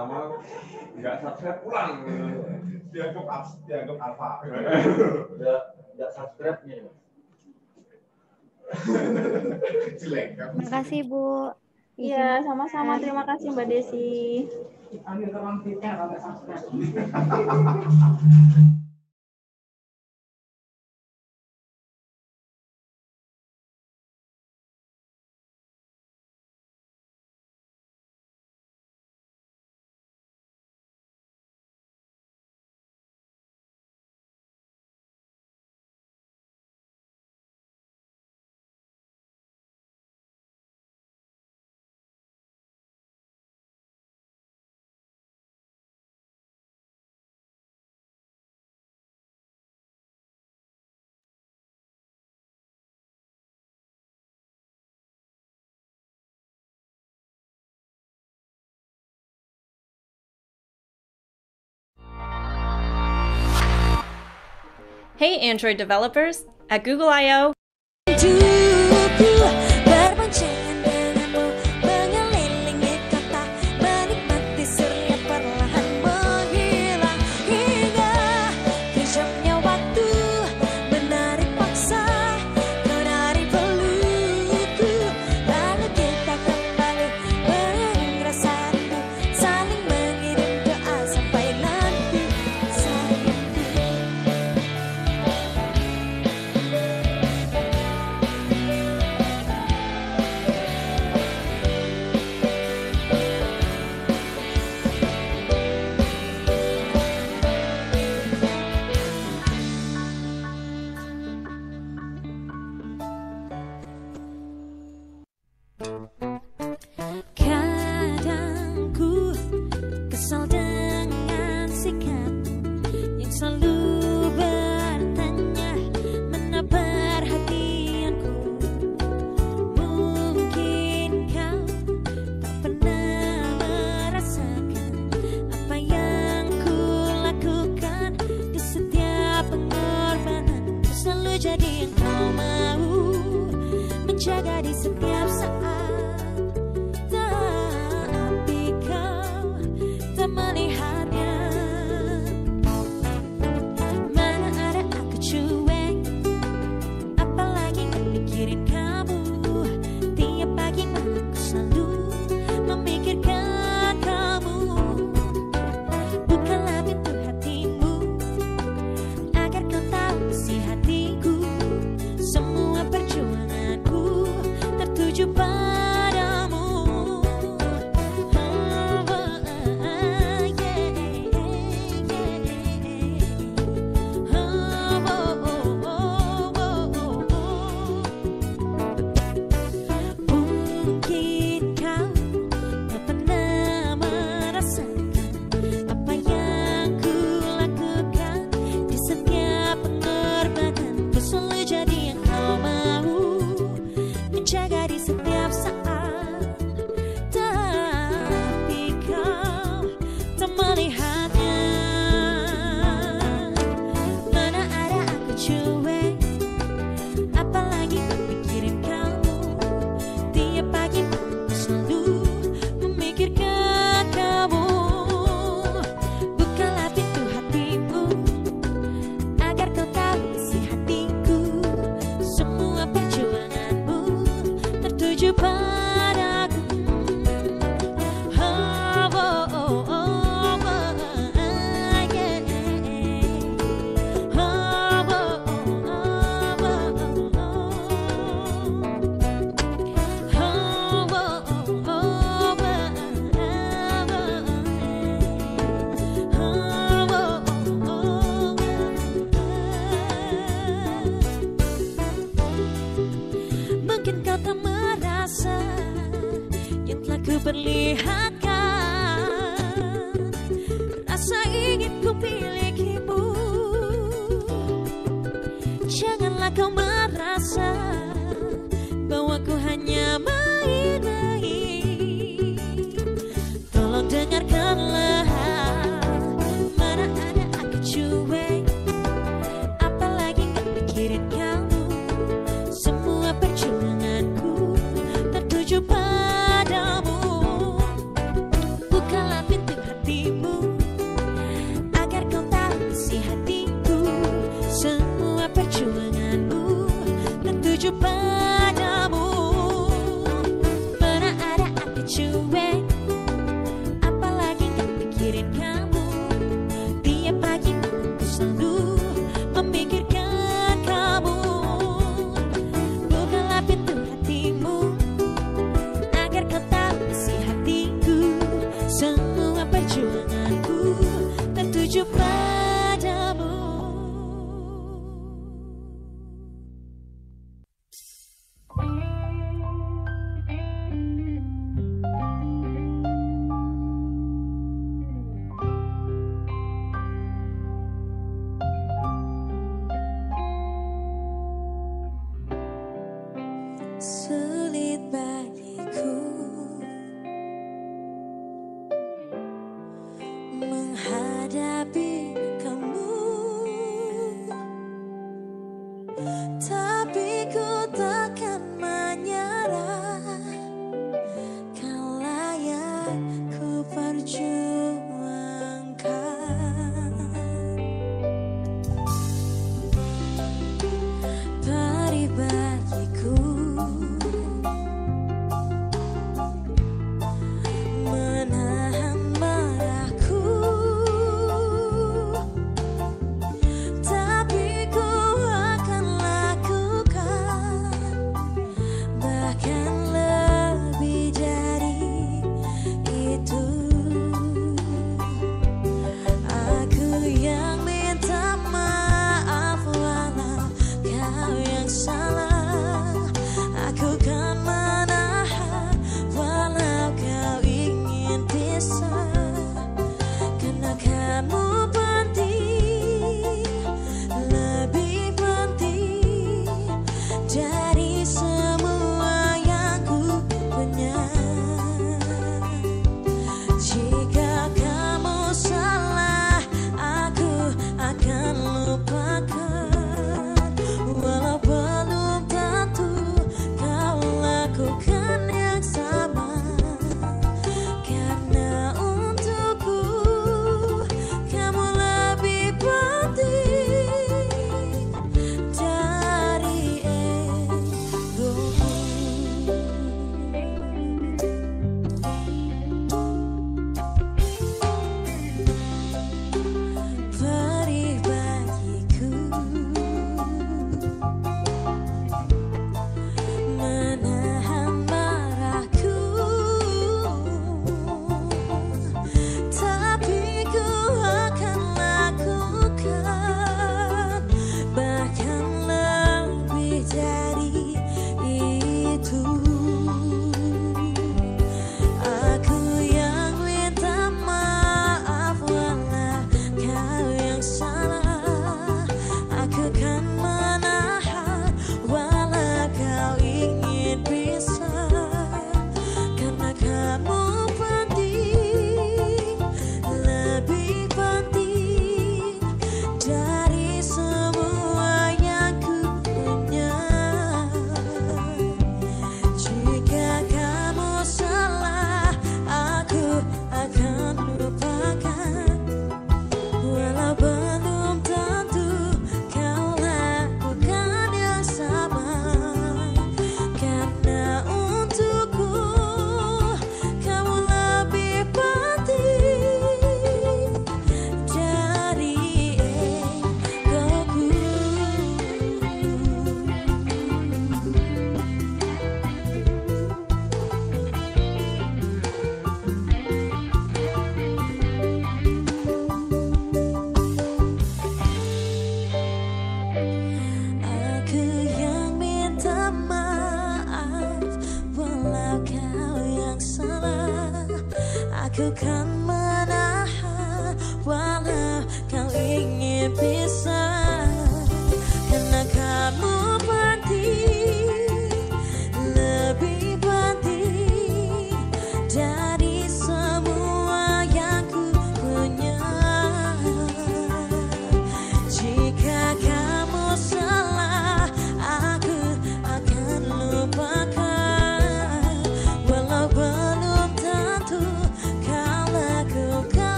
Lama nggak subscribe pulang. Dianggap abs dianggap alfa nggak nggak subscribe nya jelek Terima kasih, Bu. Iya, sama-sama. Terima kasih Mbak Desi. ambil ruang beda kalau nggak subscribe Hey, Android developers! At Google I.O.,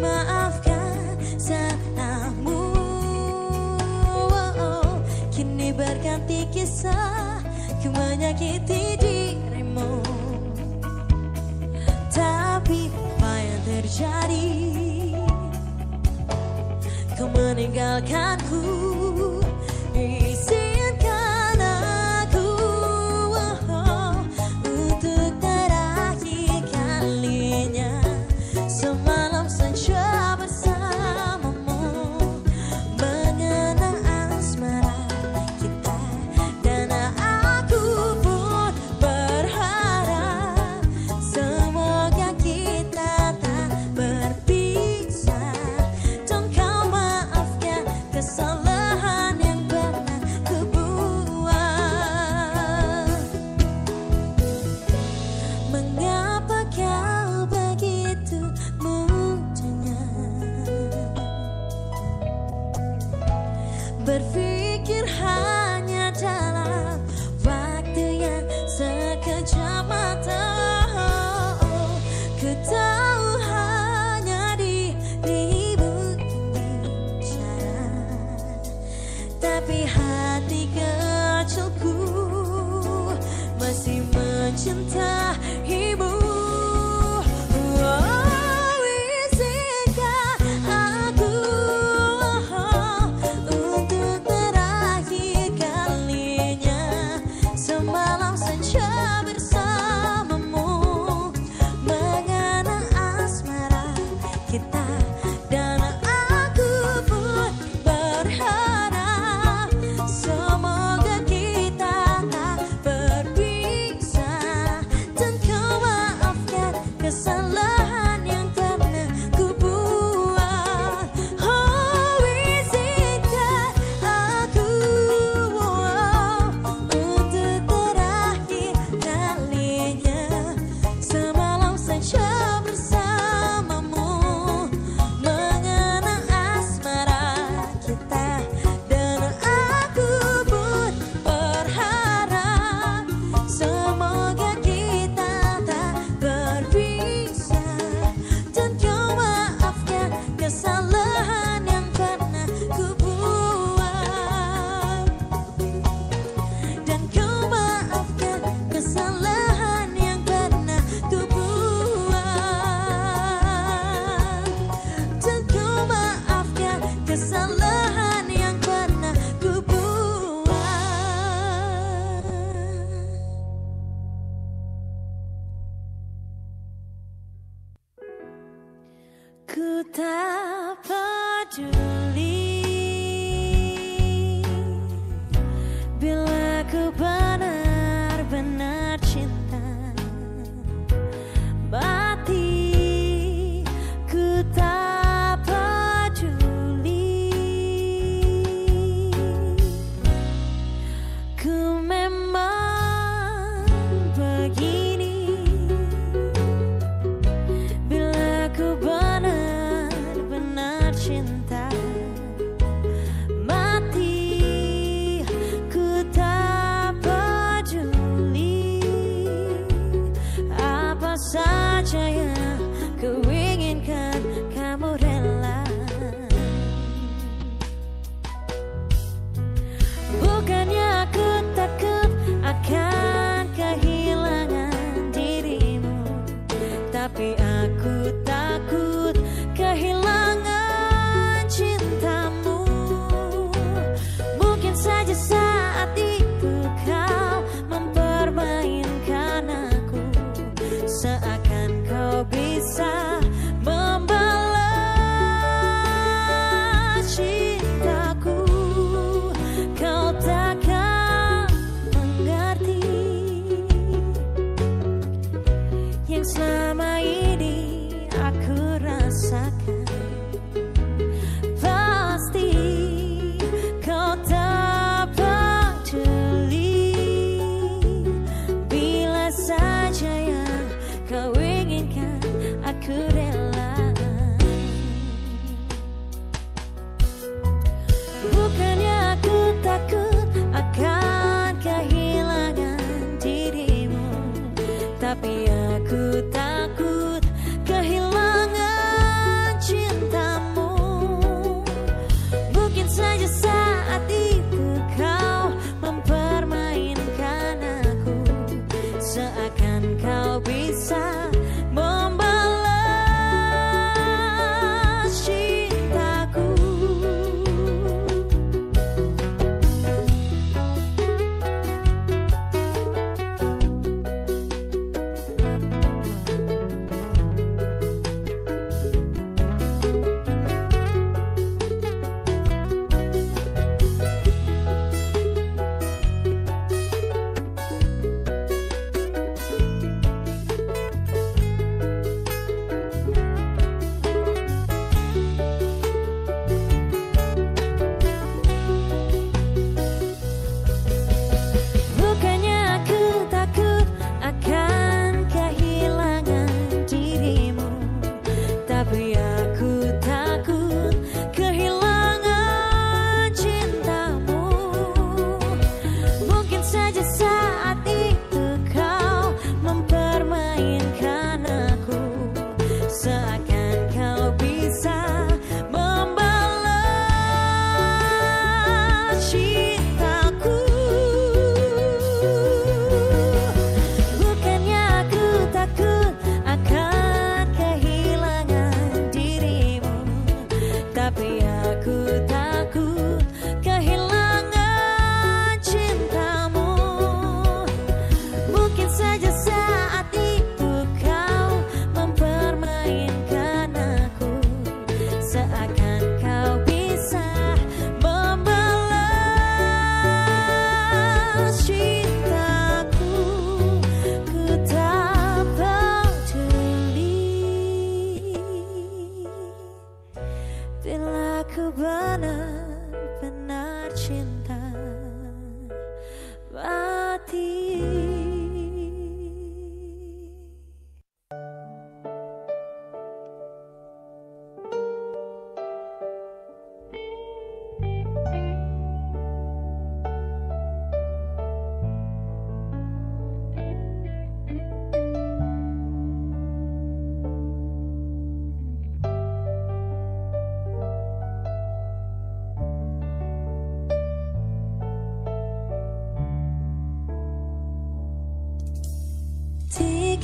maafkan salahmu. Kini berganti kisah ku dirimu. Tapi apa yang terjadi? Kau meninggalkanku.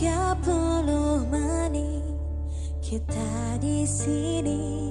30 menit kita di sini.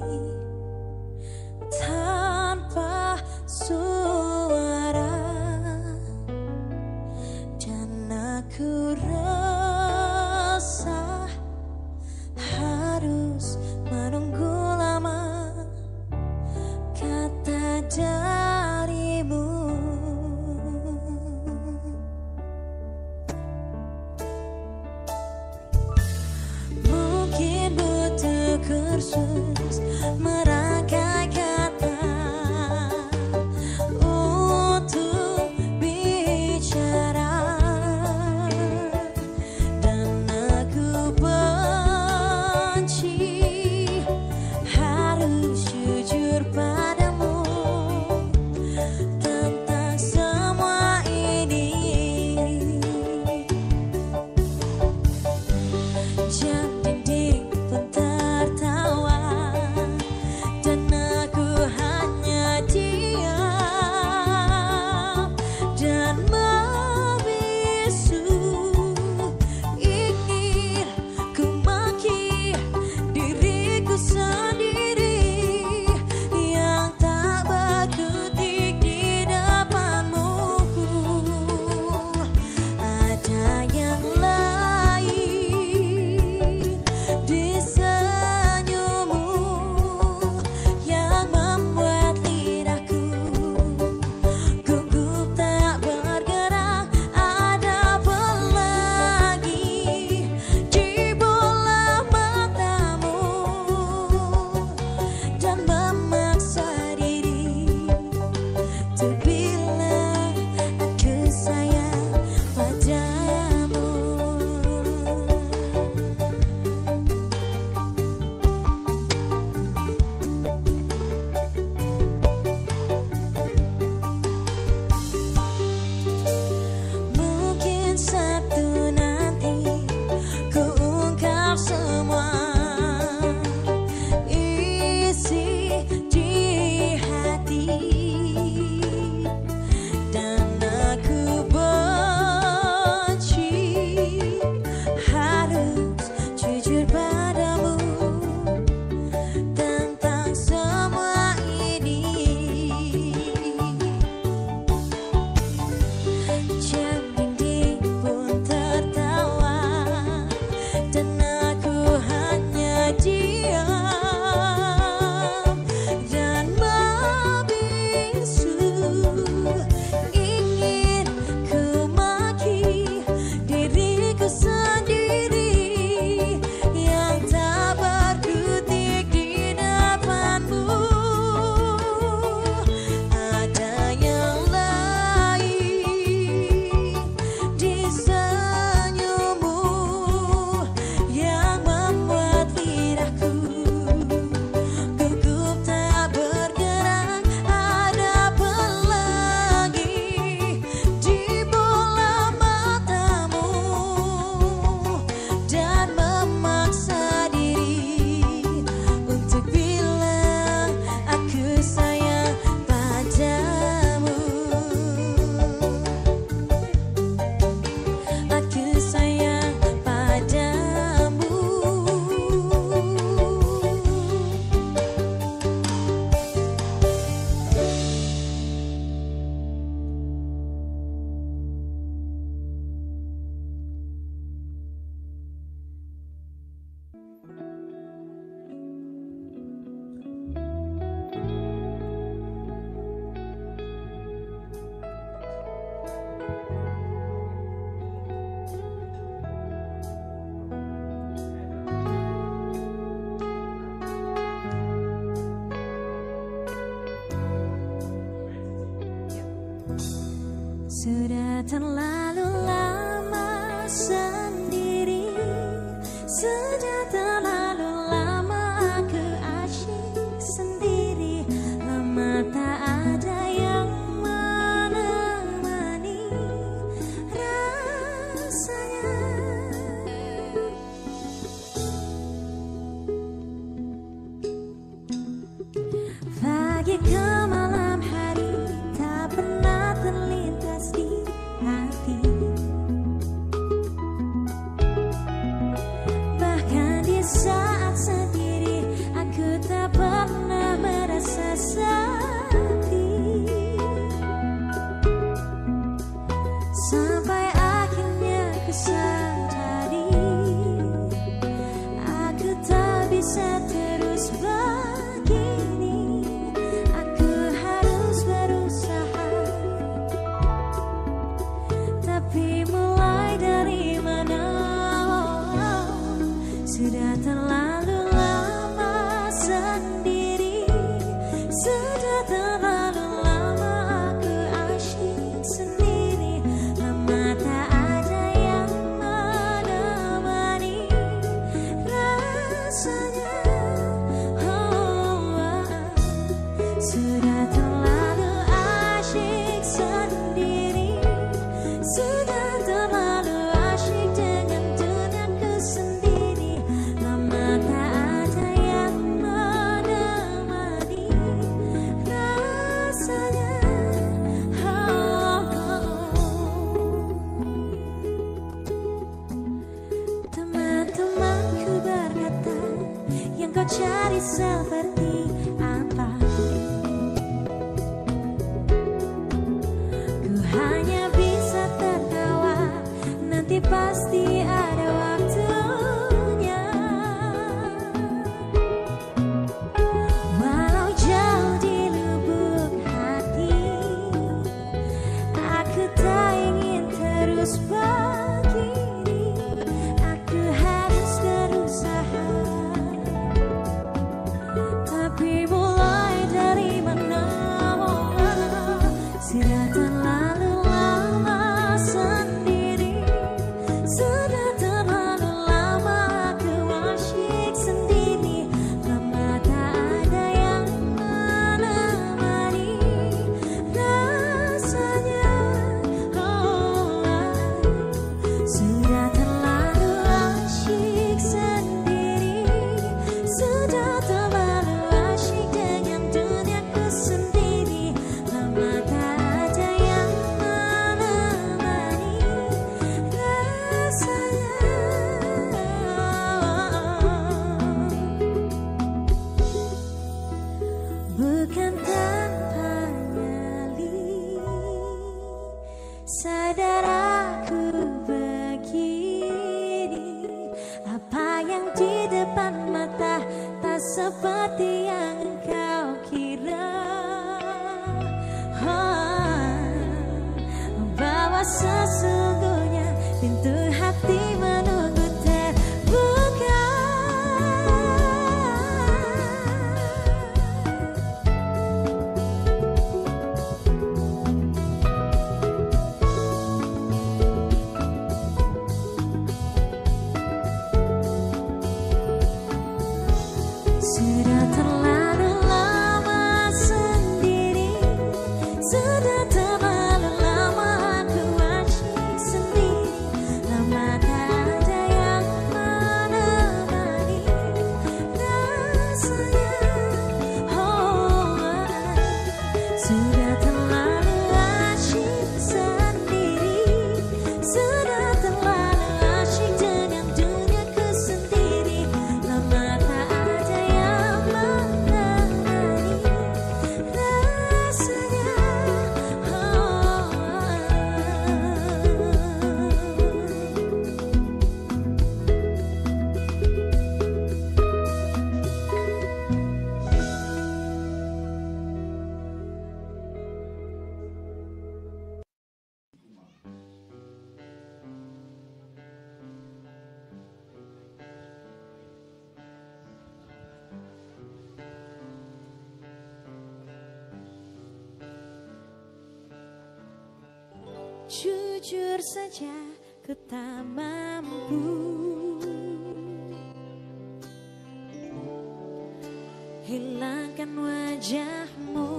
hilangkan wajahmu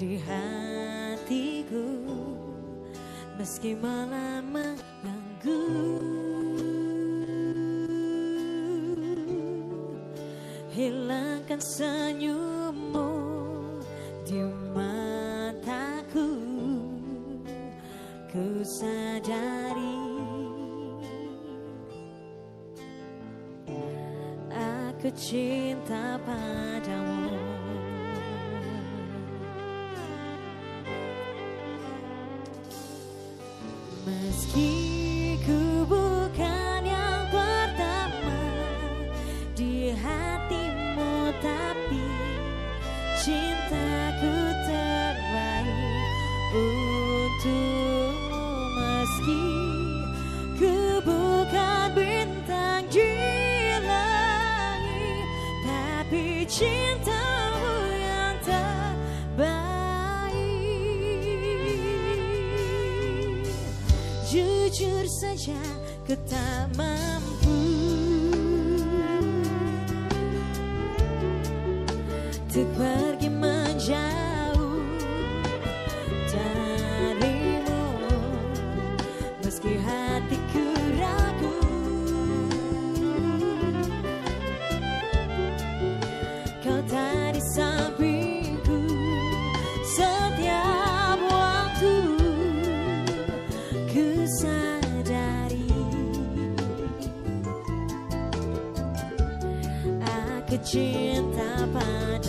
di hatiku. Meski malam ku cinta padamu. saja ku tak mampu. Untuk cinta pada